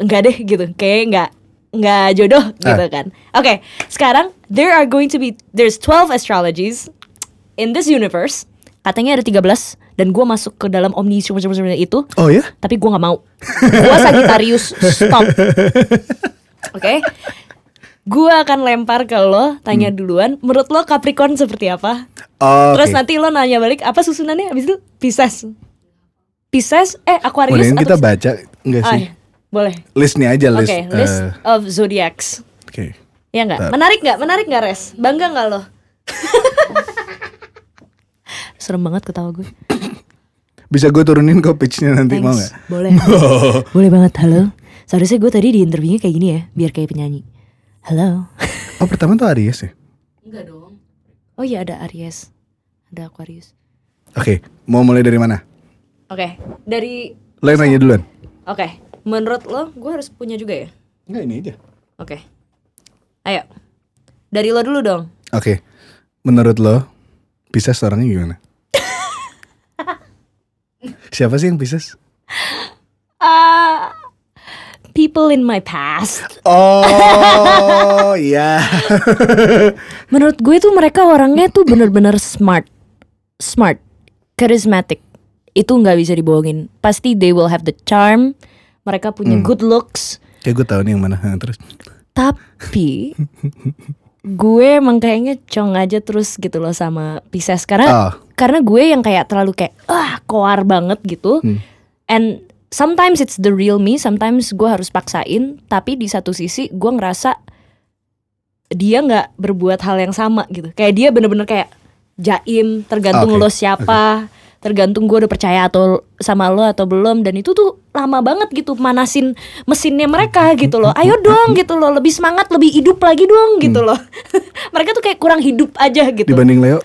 enggak deh gitu. Kayak enggak enggak jodoh gitu Ah. kan. Oke, sekarang there are going to be there's 12 astrologies in this universe. Katanya ada 13 dan gua masuk ke dalam omni itu Oh ya? tapi gua nggak mau. Gua Sagittarius stop. *laughs* Oke. Gua akan lempar ke lo, tanya duluan. Menurut lo Capricorn seperti apa? Oh, Terus nanti lo nanya balik apa susunannya? Abis itu Pisces. Pisces, eh Aquarius atau kita baca enggak Ah, sih? iya. Boleh. Listnya aja Oke, list. list eh, of zodiacs. Oke. Ya nggak? Bentar. Menarik nggak? Menarik nggak res? Bangga nggak lo? *laughs* Serem banget ketawa gue. Bisa gue turunin kok pitchnya nanti mau Thanks. nggak? Boleh. *laughs* Boleh banget. Halo. Seharusnya gue tadi di interviewnya kayak gini ya, biar kayak penyanyi. Halo. Oh pertama tuh Aries ya? Enggak dong. Oh iya ada Aries, ada Aquarius. Oke, mau mulai dari mana? Oke, dari Lo yang nanya duluan. oke, menurut lo gue harus punya juga ya? Enggak ini aja. Oke. Ayo. Dari lo dulu dong. Oke, menurut lo Pisces orangnya gimana? *laughs* Siapa sih yang Pisces? Ah, people in my past. Oh *laughs* iya. Menurut gue tuh mereka orangnya tuh bener-bener smart, smart, charismatic. Itu nggak bisa dibohongin. Pasti they will have the charm. Mereka punya Hmm. good looks. Kayak gue tahu nih yang mana. *laughs* Terus Tapi gue emang kayaknya cong aja terus gitu loh sama Pisces karena Oh. karena gue yang kayak terlalu kayak ah koar banget gitu. Hmm. And sometimes it's the real me, sometimes gue harus paksain. Tapi di satu sisi gue ngerasa dia nggak berbuat hal yang sama gitu. Kayak dia bener-bener kayak jaim, tergantung Oke, lo siapa, tergantung gue udah percaya atau sama lo atau belum. Dan itu tuh lama banget gitu manasin mesinnya mereka gitu loh. Ayo dong gitu loh, lebih semangat, lebih hidup lagi dong gitu loh. *laughs* mereka tuh kayak kurang hidup aja gitu. Dibanding Leo,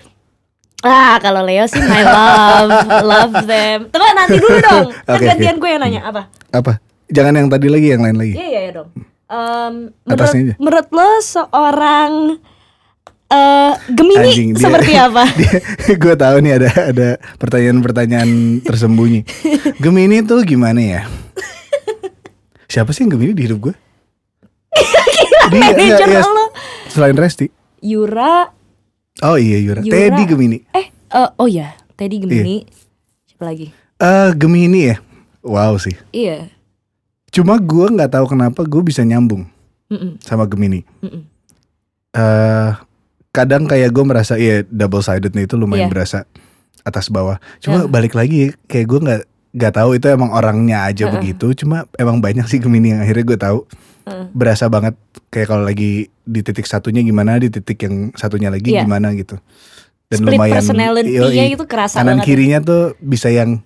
Ah, kalau Leo sih my love, *laughs* love them. Tunggu nanti dulu dong. *laughs* Kan Oke, gantian oke. gue yang nanya apa? apa? Jangan yang tadi lagi, yang lain lagi. Iya iya iya dong. Em, menurut, menurut lo seorang eh Gemini Anjing, dia- seperti apa? *laughs* gue tahu nih ada ada pertanyaan-pertanyaan tersembunyi. Gemini tuh gimana ya? Siapa sih yang Gemini di hidup gue? Dia ya, lo. Selain Resti. Yura, Oh iya Yura. Yura. Teddy Gemini. eh eh, oh ya, Teddy Gemini. Siapa lagi? Eh Gemini ya. Wow sih. Iya. Cuma gue nggak tahu kenapa gue bisa nyambung Mm-mm, sama Gemini. mm-mm. eh kadang kayak gue merasa ya double sided nih itu lumayan Iya. berasa atas bawah. Cuma Iya. balik lagi kayak gue nggak nggak tahu itu emang orangnya aja begitu. Cuma emang banyak sih Gemini yang akhirnya gue tahu Heeh. berasa banget kayak kalau lagi di titik satunya gimana di titik yang satunya lagi Iya. gimana gitu. Dan Split lumayan personality-nya itu kerasa kanan banget. kirinya tuh bisa yang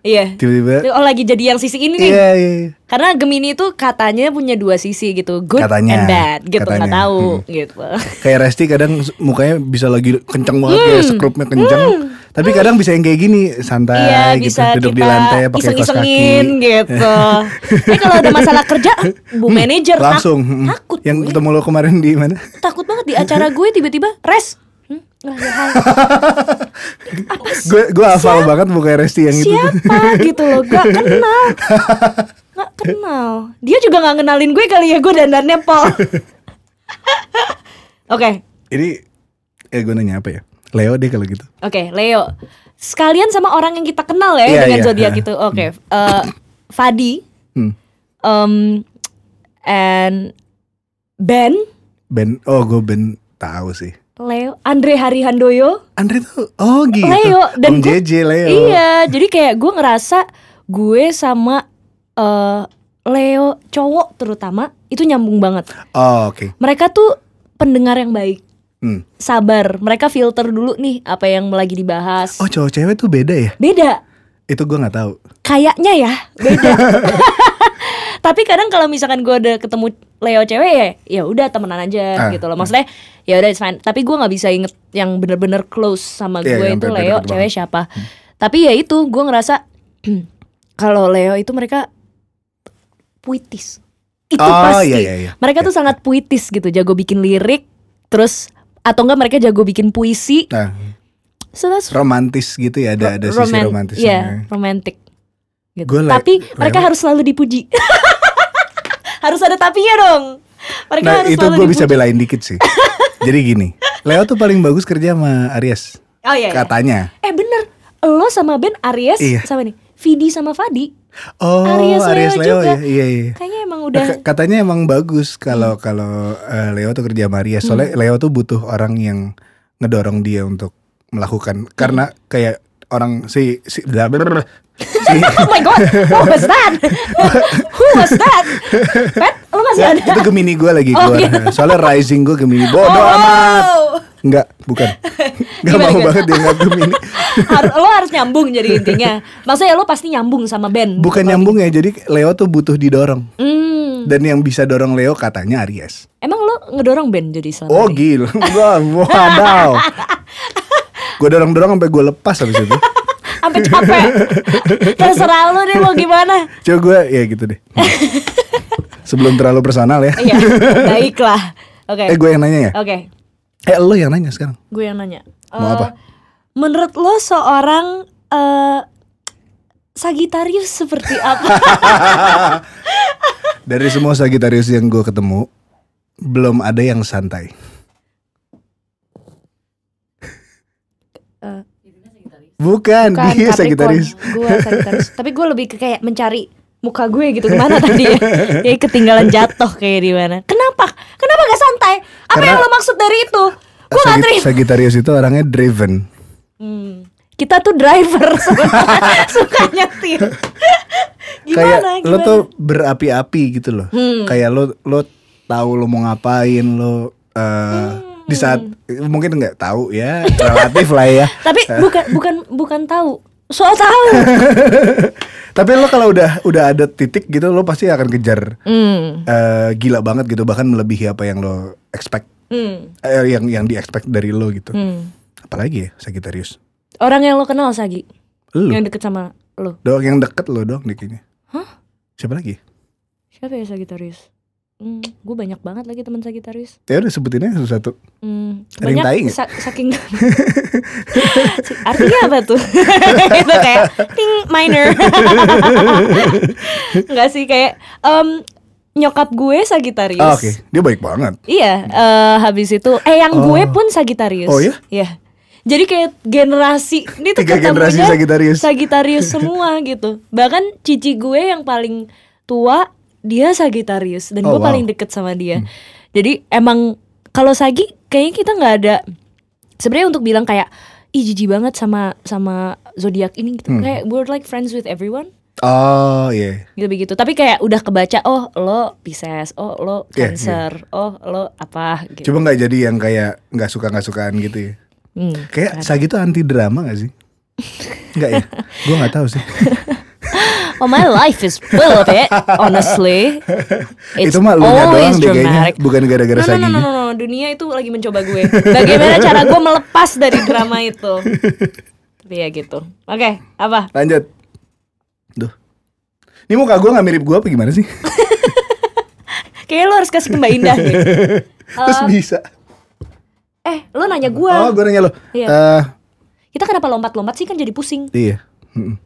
Iya. tiba-tiba. Oh lagi jadi yang sisi ini nih. Iya iya. iya. Karena Gemini itu katanya punya dua sisi gitu, good Katanya, and bad gitu, nggak katanya. tahu Hmm. gitu. Kayak Resti kadang mukanya bisa lagi kenceng banget Hmm. kayak skrupnya kenceng. Tapi kadang bisa yang kayak gini santai Iya gitu bisa duduk kita di lantai pakai kaos iseng-isengin kaki. gitu. *laughs* Eh kalau ada masalah kerja, bu manajer tak- Langsung. mm. takut Yang gue. ketemu lo kemarin di mana? takut banget di acara gue tiba-tiba res. Gue *laughs* gue hafal banget mukanya Resti yang itu. tuh. Siapa gitu loh, gak *laughs* kenal. Gak kenal. Dia juga gak kenalin gue kali ya, gue dandannya pol. *laughs* Oke, Ini eh gue nanya apa ya? Leo deh kalau gitu. Oke, Leo. Sekalian sama orang yang kita kenal ya Iya, dengan iya. zodiak itu. Oke, eh, Fadi, Hmm. um, and Ben, Ben, oh gue Ben tahu sih. Leo, Andre Hari Handoyo, Andre tuh, oh gitu. Leo dan Om gue- JJ Leo. Iya, jadi kayak gue ngerasa gue sama eh, Leo cowok terutama itu nyambung banget. Oh oke. Mereka tuh pendengar yang baik, Hmm. sabar. Mereka filter dulu nih apa yang lagi dibahas. Oh cowok cewek tuh beda ya? Beda, Itu gue nggak tahu. kayaknya ya beda. *laughs* Tapi kadang kalau misalkan gue udah ketemu Leo cewek ya, ya udah temenan aja Ah, gitu loh. Maksudnya ya udah fine. Tapi gue nggak bisa inget yang bener-bener close sama Iya, gue itu Leo deket cewek siapa. Tapi ya itu gue ngerasa *clears throat* kalau Leo itu mereka puitis. Itu Oh, pasti. iya, iya, iya. Mereka tuh sangat puitis gitu, jago bikin lirik, terus atau enggak mereka jago bikin puisi. Nah, So romantis gitu ya ada ada sisi roman- romantis. Iya, romantic. Gitu. Gue le- tapi mereka harus selalu dipuji. *laughs* harus ada tapinya dong. Mereka Nah harus itu gue bisa belain dikit sih. *laughs* Jadi gini, Leo tuh paling bagus kerja sama Aries. Oh iya. iya. Katanya. Eh bener, lo sama Ben Aries Iya. sama nih, Vidi sama Fadi. Oh, Aries Aries, Leo Leo, juga. ya. Iya, iya. Kayaknya emang udah K- Katanya emang bagus kalau kalau eh, Leo tuh kerja sama Aries. Soalnya Hmm. Leo tuh butuh orang yang ngedorong dia untuk melakukan karena kayak orang si si, si *laughs* Oh my god, what was that? Who was that? *laughs* Pet, lo masih Ya, ada? itu Gemini gue lagi Oh, keluar. iya. Soalnya rising gue Gemini. Bodoh Oh. amat. Enggak, bukan. *laughs* Enggak mau gimana? banget dia Gemini. Har- lo harus nyambung jadi intinya. Maksudnya lo pasti nyambung sama Ben. Bukan nyambung ya, jadi Leo tuh butuh didorong. Hmm. Dan yang bisa dorong Leo katanya Aries. Emang lo ngedorong Ben jadi selama Oh ini? gila, Wah, wadaw. Gue dorong-dorong sampai gue lepas habis itu. *laughs* Sampai capek. Terserah lo deh mau gimana. Coba gue ya gitu deh. Sebelum terlalu personal ya. Iya, baiklah. Oke. Eh gue yang nanya ya. Oke, Eh lo yang nanya sekarang. gue yang nanya. Mau Eh, apa? Menurut lo seorang eh Sagitarius seperti apa? *laughs* Dari semua Sagittarius yang gue ketemu, belum ada yang santai. Eh, Bukan, Bukan dia Capricorn. Sagittarius. Gue Sagitarius. *laughs* Tapi gue lebih ke kayak mencari muka gue gitu ke mana tadi ya? *laughs* Kayak ketinggalan jatuh kayak di mana? Kenapa? Kenapa gak santai? Apa Karena- yang lo maksud dari itu? Gue gak terima. Sagittarius itu orangnya driven. Hmm. Kita tuh driver *laughs* sebenarnya suka nyetir. kayak Gimana? lo gimana? tuh berapi-api gitu loh. Hmm. Kayak lo lo tahu lo mau ngapain, lo eh, di saat mungkin nggak tahu ya relatif lah ya. *laughs* Tapi bukan bukan bukan tahu. Soal tahu. *laughs* Tapi lo kalau udah udah ada titik gitu lo pasti akan kejar Hmm. eh, gila banget gitu bahkan melebihi apa yang lo expect Hmm. eh, yang yang di expect dari lo gitu. Hmm. Apalagi ya Sagittarius. Orang yang lo kenal Sagi, Lo yang deket sama lo. doang yang deket lo dong nih kayaknya. Siapa lagi? Siapa ya Sagittarius? Hmm, gue banyak banget lagi teman Sagittarius. Ya udah sebutin aja satu-satu. Hmm, yang tai banyak sa- saking *laughs* artinya apa tuh? *laughs* itu kayak ting minor. *laughs* Enggak sih kayak em, nyokap gue Sagittarius. Ah, Oke, dia baik banget. Iya, eh, habis itu eh yang gue pun Sagittarius. Oh, ya? Iya. Jadi kayak generasi ini tuh Tiga generasi ketemunya Sagittarius. Sagittarius semua gitu. Bahkan cici gue yang paling tua dia Sagittarius dan Oh, gue wow. paling deket sama dia. Jadi emang kalau Sagi kayaknya kita nggak ada sebenarnya untuk bilang kayak ih jijik banget sama sama zodiak ini gitu. Hmm. Kayak we're like friends with everyone Oh iya. gitu begitu. Tapi kayak udah kebaca oh lo Pisces, oh lo Iya, Cancer, oh lo apa gitu. Coba nggak jadi yang kayak nggak suka nggak sukaan gitu ya. Hmm. Kayak Sagi tuh anti drama gak sih? *laughs* Enggak ya? Gue nggak tahu sih. *laughs* Oh my life is full of it, honestly. *laughs* It's Itu mah lu doang deh kayaknya, bukan gara-gara no, no, no, no, no, no, dunia itu lagi mencoba gue. Bagaimana cara gue melepas dari drama itu? Tapi ya gitu. Oke, apa? Lanjut. Duh. Ini muka gue nggak mirip gue apa gimana sih? *laughs* Kayaknya lo harus kasih ke Mbak Indah deh. *laughs* Terus Um, bisa. eh, lo nanya gue. Oh, gue nanya lo. Iya. Eh, Kita kenapa lompat-lompat sih kan jadi pusing. iya. Mm-mm.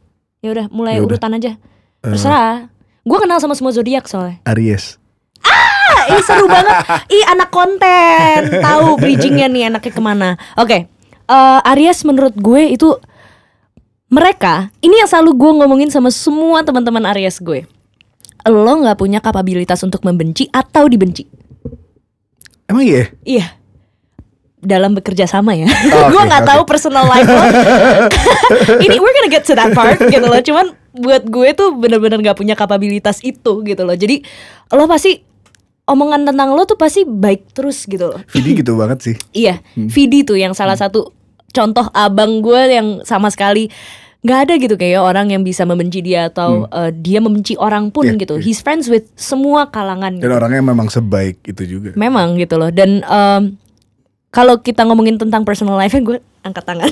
Ya udah, mulai Ya udah. urutan aja. Terserah. Gue kenal sama semua zodiak soalnya. Aries. Ah, Ih seru banget. Ih anak konten. Tahu bridgingnya nih anaknya ke mana. Oke. Eh, Aries menurut gue itu mereka ini yang selalu gue ngomongin sama semua teman-teman Aries gue. Lo nggak punya kapabilitas untuk membenci atau dibenci. Emang iya? Iya. Dalam bekerja sama ya. Oh, *laughs* gue oke, nggak oke. tahu personal life lo. *laughs* ini we're gonna get to that part gitu loh. Cuman buat gue tuh bener-bener nggak punya kapabilitas itu gitu loh. Jadi lo pasti omongan tentang lo tuh pasti baik terus gitu loh. Vidi gitu *laughs* banget sih. Iya, Hmm. Vidi tuh yang salah satu contoh abang gue yang sama sekali nggak ada gitu kayak orang yang bisa membenci dia atau eh, dia membenci orang pun Hmm. Iya, gitu. iya. He's friends with semua kalangan. Dan gitu. orangnya memang sebaik itu juga. Memang gitu loh. Dan em, kalau kita ngomongin tentang personal life gue angkat tangan. *laughs*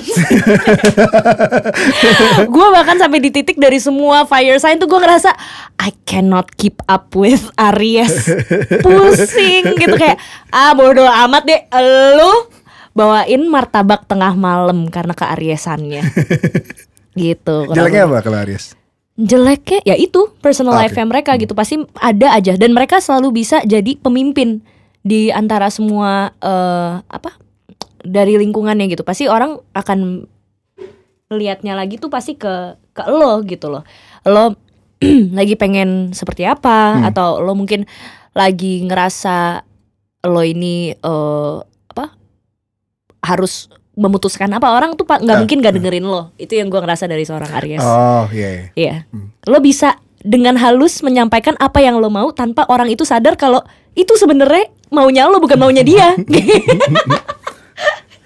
gue bahkan sampai di titik dari semua fire sign tuh gue ngerasa I cannot keep up with Aries. *laughs* Pusing gitu kayak ah bodoh amat deh lu bawain martabak tengah malam karena keariesannya. *laughs* gitu. kurang Jeleknya apa kalau Aries? jeleknya ya itu personal Oke. life mereka gitu pasti ada aja dan mereka selalu bisa jadi pemimpin di antara semua eh, apa dari lingkungannya gitu pasti orang akan lihatnya lagi tuh pasti ke ke lo gitu loh lo *clears throat* lagi pengen seperti apa Hmm. atau lo mungkin lagi ngerasa lo ini eh, apa harus memutuskan apa orang tuh nggak Ah, mungkin gak dengerin lo itu yang gua ngerasa dari seorang Aries Oh iya. iya. Iya. Hmm. Lo bisa dengan halus menyampaikan apa yang lo mau tanpa orang itu sadar kalau itu sebenarnya maunya lo bukan maunya dia. *laughs*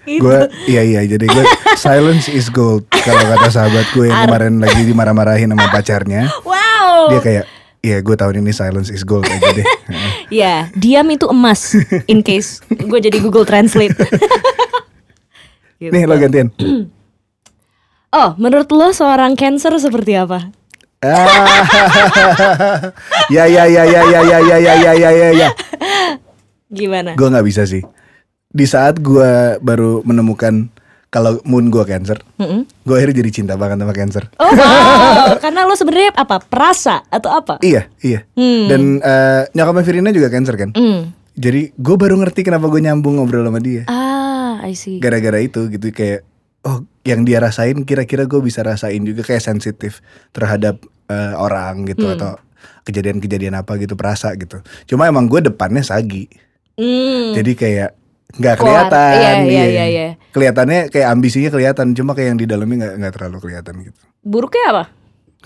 gitu. Gue iya iya jadi gue silence is gold kalau kata sahabat gue yang kemarin lagi dimarah-marahin sama pacarnya. Wow. Dia kayak Iya gue tahun ini silence is gold aja deh *laughs* Ya, diam itu emas. In case gue jadi Google Translate. Gitu. *laughs* Nih lo gantian *clears throat* Oh, menurut lo seorang Cancer seperti apa? Ah, ya ya ya ya ya ya ya ya ya ya ya ya. Gimana? Gue nggak bisa sih. Di saat gue baru menemukan kalau moon gue cancer, Mm-mm. gue akhirnya jadi cinta banget sama cancer. Oh, wow. karena lo sebenarnya apa? Perasa atau apa? Iya iya. Hmm. Dan eh, nyokapnya Virina juga cancer kan. Hmm. Jadi gue baru ngerti kenapa gue nyambung ngobrol sama dia. Ah, I see. Gara-gara itu gitu kayak oh yang dia rasain kira-kira gue bisa rasain juga kayak sensitif terhadap eh, orang gitu Hmm. atau kejadian-kejadian apa gitu perasa gitu. Cuma emang gue depannya sagi. Hmm. Jadi kayak nggak kelihatan. Iya, iya, iya. iya, iya. Kelihatannya kayak ambisinya kelihatan, cuma kayak yang di dalamnya nggak nggak terlalu kelihatan gitu. Buruknya apa?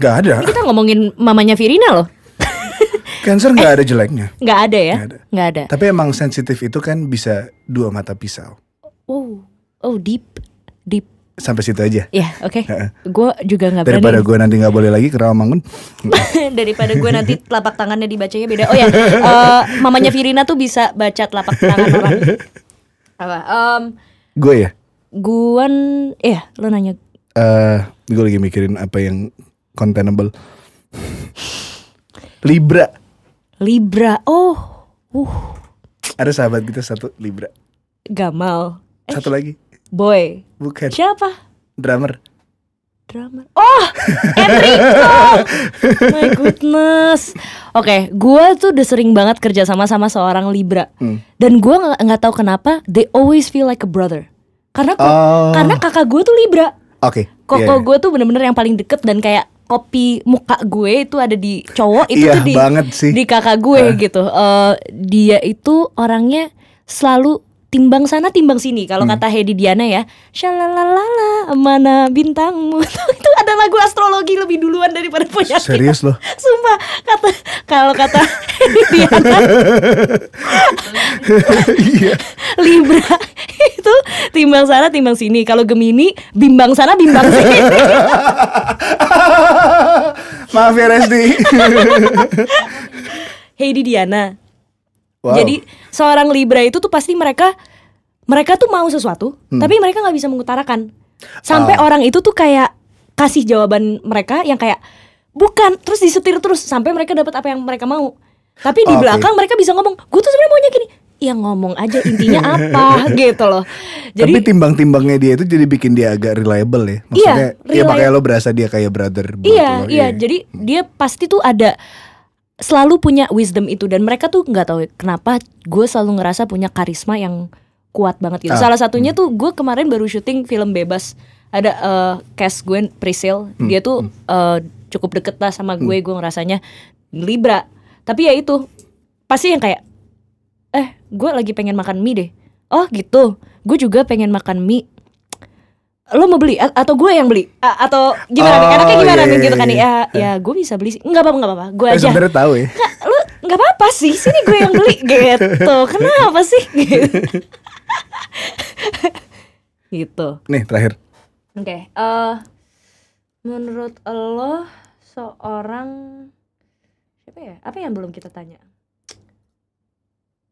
Nggak ada. Ini kita ngomongin mamanya Virina loh. *laughs* Cancer nggak ada jeleknya. Nggak ada ya? Nggak ada. Nggak ada. Tapi emang sensitif itu kan bisa dua mata pisau. Oh, oh deep, deep. Sampai situ aja. Ya, oke. Gue juga nggak Daripada berani. gue nanti nggak boleh lagi ke Rawamangun. *laughs* Daripada gue nanti telapak tangannya dibacanya beda. Oh ya, eh, mamanya Virina tuh bisa baca telapak tangan orang. Apa? Em, gue ya. guan, ya, lo nanya. eh gue lagi mikirin apa yang containable. Libra. Libra. Oh, uh, Ada sahabat kita satu Libra. Gamal. Satu lagi. Boy. Bukan. Siapa? Drummer. Drummer. Oh, Enrico. *laughs* My goodness. Oke, gua tuh udah sering banget kerja sama sama seorang Libra. Hmm. Dan gua nggak tahu kenapa they always feel like a brother. Karena kok- Oh. karena kakak gue tuh Libra. Oke. Koko iya, iya. gue tuh bener-bener yang paling deket dan kayak kopi muka gue itu ada di cowok itu Iya, tuh di banget sih. di kakak gue gitu. Eh, dia itu orangnya selalu timbang sana timbang sini. Kalau Hmm. kata Hedi Diana ya, shalalalala mana bintangmu. *laughs* itu ada lagu astrologi lebih duluan daripada punya. Serius loh. *laughs* Sumpah kata kalau kata Hedi Diana *laughs* Iya. Libra itu timbang sana timbang sini. Kalau Gemini bimbang sana bimbang sini. Maaf ya Resti. Heidi Diana. Wow. Jadi seorang Libra itu tuh pasti mereka mereka tuh mau sesuatu, tapi mereka nggak bisa mengutarakan. Sampai Hmm. Ah. orang itu tuh kayak kasih jawaban mereka yang kayak bukan, terus disetir terus sampai mereka dapat apa yang mereka mau. Tapi di Oke. belakang mereka bisa ngomong, gue tuh sebenarnya maunya gini. Ya ngomong aja intinya *laughs* apa gitu loh. Tapi Jadi timbang-timbangnya dia itu jadi bikin dia agak reliable ya. Maksudnya Iya, ya makanya lo berasa dia kayak brother Iya, lo. iya. Jadi dia pasti tuh ada selalu punya wisdom itu dan mereka tuh nggak tahu kenapa gue selalu ngerasa punya karisma yang kuat banget gitu. Ah, Salah satunya tuh gue kemarin baru syuting film bebas. Ada eh, cast gue Priscil, Hmm, dia tuh eh, cukup deket lah sama gue, gue ngerasanya Libra. Tapi ya itu pasti yang kayak eh gue lagi pengen makan mie deh. Oh gitu, gue juga pengen makan mie lo mau beli? A- atau gue yang beli? A- atau gimana nih? Oh, Enaknya gimana iya, nih? iya, gitu kan nih iya. ya? ya gue bisa beli sih. Nggak apa-apa nggak apa-apa. Gue aja. sebenarnya tahu ya. nggak lu nggak apa-apa sih. Sini gue yang beli *laughs* gitu. Kenapa sih? Gitu *laughs* gitu. Nih terakhir. oke eh menurut lo seorang siapa ya? Apa yang belum kita tanya?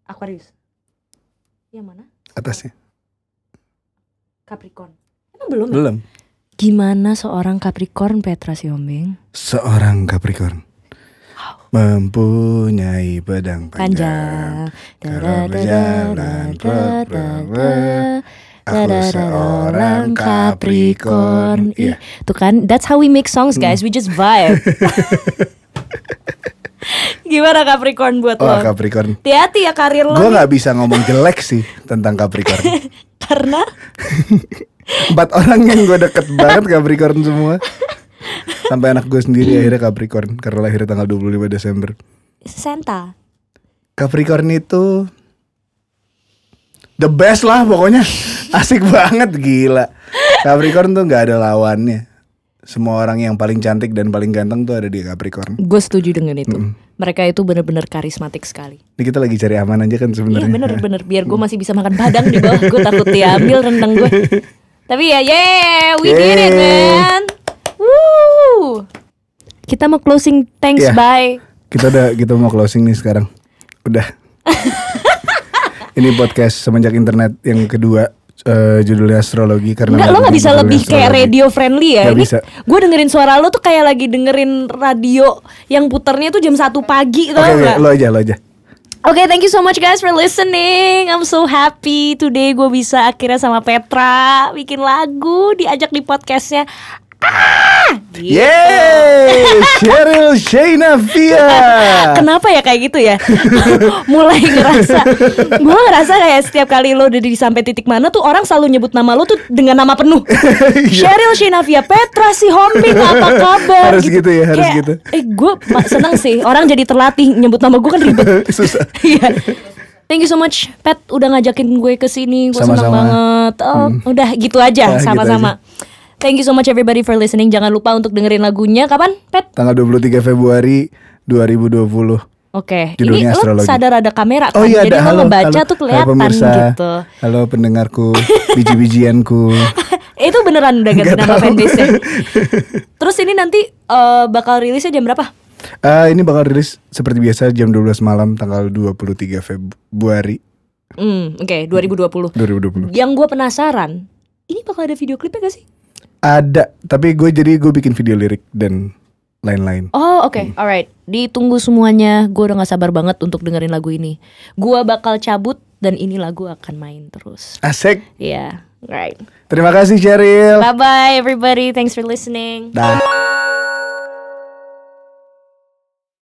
Aquarius. Yang mana? Atasnya. Capricorn emang belum ya? Belum. Gimana seorang Capricorn Petra Siombing? Seorang Capricorn mempunyai pedang panjang. Panjang. Kalau berjalan ber- Aku seorang Capricorn. Iya. Tuh kan, that's how we make songs guys. We just vibe. *laughs* Gimana Capricorn buat Wah lo? Capricorn. Hati-hati ya karir lo Gue nggak bisa ngomong jelek sih tentang Capricorn. *laughs* Karena *laughs* Empat orang yang gue deket banget Capricorn semua. Sampai anak gue sendiri akhirnya Capricorn karena lahir tanggal 25 Desember. Santa. Capricorn itu the best lah pokoknya. Asik banget gila. Capricorn tuh nggak ada lawannya. Semua orang yang paling cantik dan paling ganteng tuh ada di Capricorn. Gue setuju dengan itu. Mereka itu bener-bener karismatik sekali. Ini kita lagi cari aman aja kan Iya sebenarnya. bener-bener biar gue masih bisa makan padang di bawah gue takut diambil rendang gue. *laughs* Tapi ya yeah, we did it man. Woo. Kita mau closing thanks Iya. bye. Kita udah kita mau closing nih sekarang. Udah. *laughs* Ini podcast semenjak internet yang kedua eh, judulnya astrologi karena Enggak lo nggak bisa lebih kayak astrologi. radio friendly ya. Nggak Ini bisa. gue dengerin suara lo tuh kayak lagi dengerin radio yang puternya tuh jam 1 pagi tau oke, nggak? lo aja, lo aja. Oke, thank you so much guys for listening. I'm so happy today gue bisa akhirnya sama Petra bikin lagu, diajak di podcastnya. Ah, gitu. Yeay, Cheryl Shayna Via. *laughs* Kenapa ya kayak gitu ya? *laughs* Mulai ngerasa, gue ngerasa kayak setiap kali lo udah di sampai titik mana tuh orang selalu nyebut nama lo tuh dengan nama penuh. *laughs* Cheryl Shinavia Petra si Hombing apa kabar? Harus gitu ya, harus Kayak, gitu. Eh gue seneng sih orang jadi terlatih nyebut nama gue kan ribet. Susah. Iya. Thank you so much Pet udah ngajakin gue ke sini. Gue seneng banget. Oh, udah gitu aja gitu sama-sama. Thank you so much everybody for listening. Jangan lupa untuk dengerin lagunya kapan, Pet? Tanggal 23 Februari 2020 Oke, ini Judulnya lo astrologi. sadar ada kamera kan? Oh iya Jadi ada lo halo, ngebaca halo, tuh halo kelihatan pemirsa, gitu. halo pendengarku, biji-bijianku. *laughs* Itu beneran udah ganti nama fanbase -nya. *laughs* Terus ini nanti eh, bakal rilisnya jam berapa? Eh, ini bakal rilis seperti biasa jam 12 malam tanggal 23 Februari Hmm, oke, 2020. 2020. Yang gue penasaran, ini bakal ada video klipnya gak sih? Ada, tapi gue jadi gue bikin video lirik dan lain-lain. Oh oke, alright. Ditunggu semuanya. Gue udah gak sabar banget untuk dengerin lagu ini. Gue bakal cabut dan ini lagu akan main terus. Asik. Iya, right. Terima kasih Cheryl. Bye bye everybody. Thanks for listening. Dah.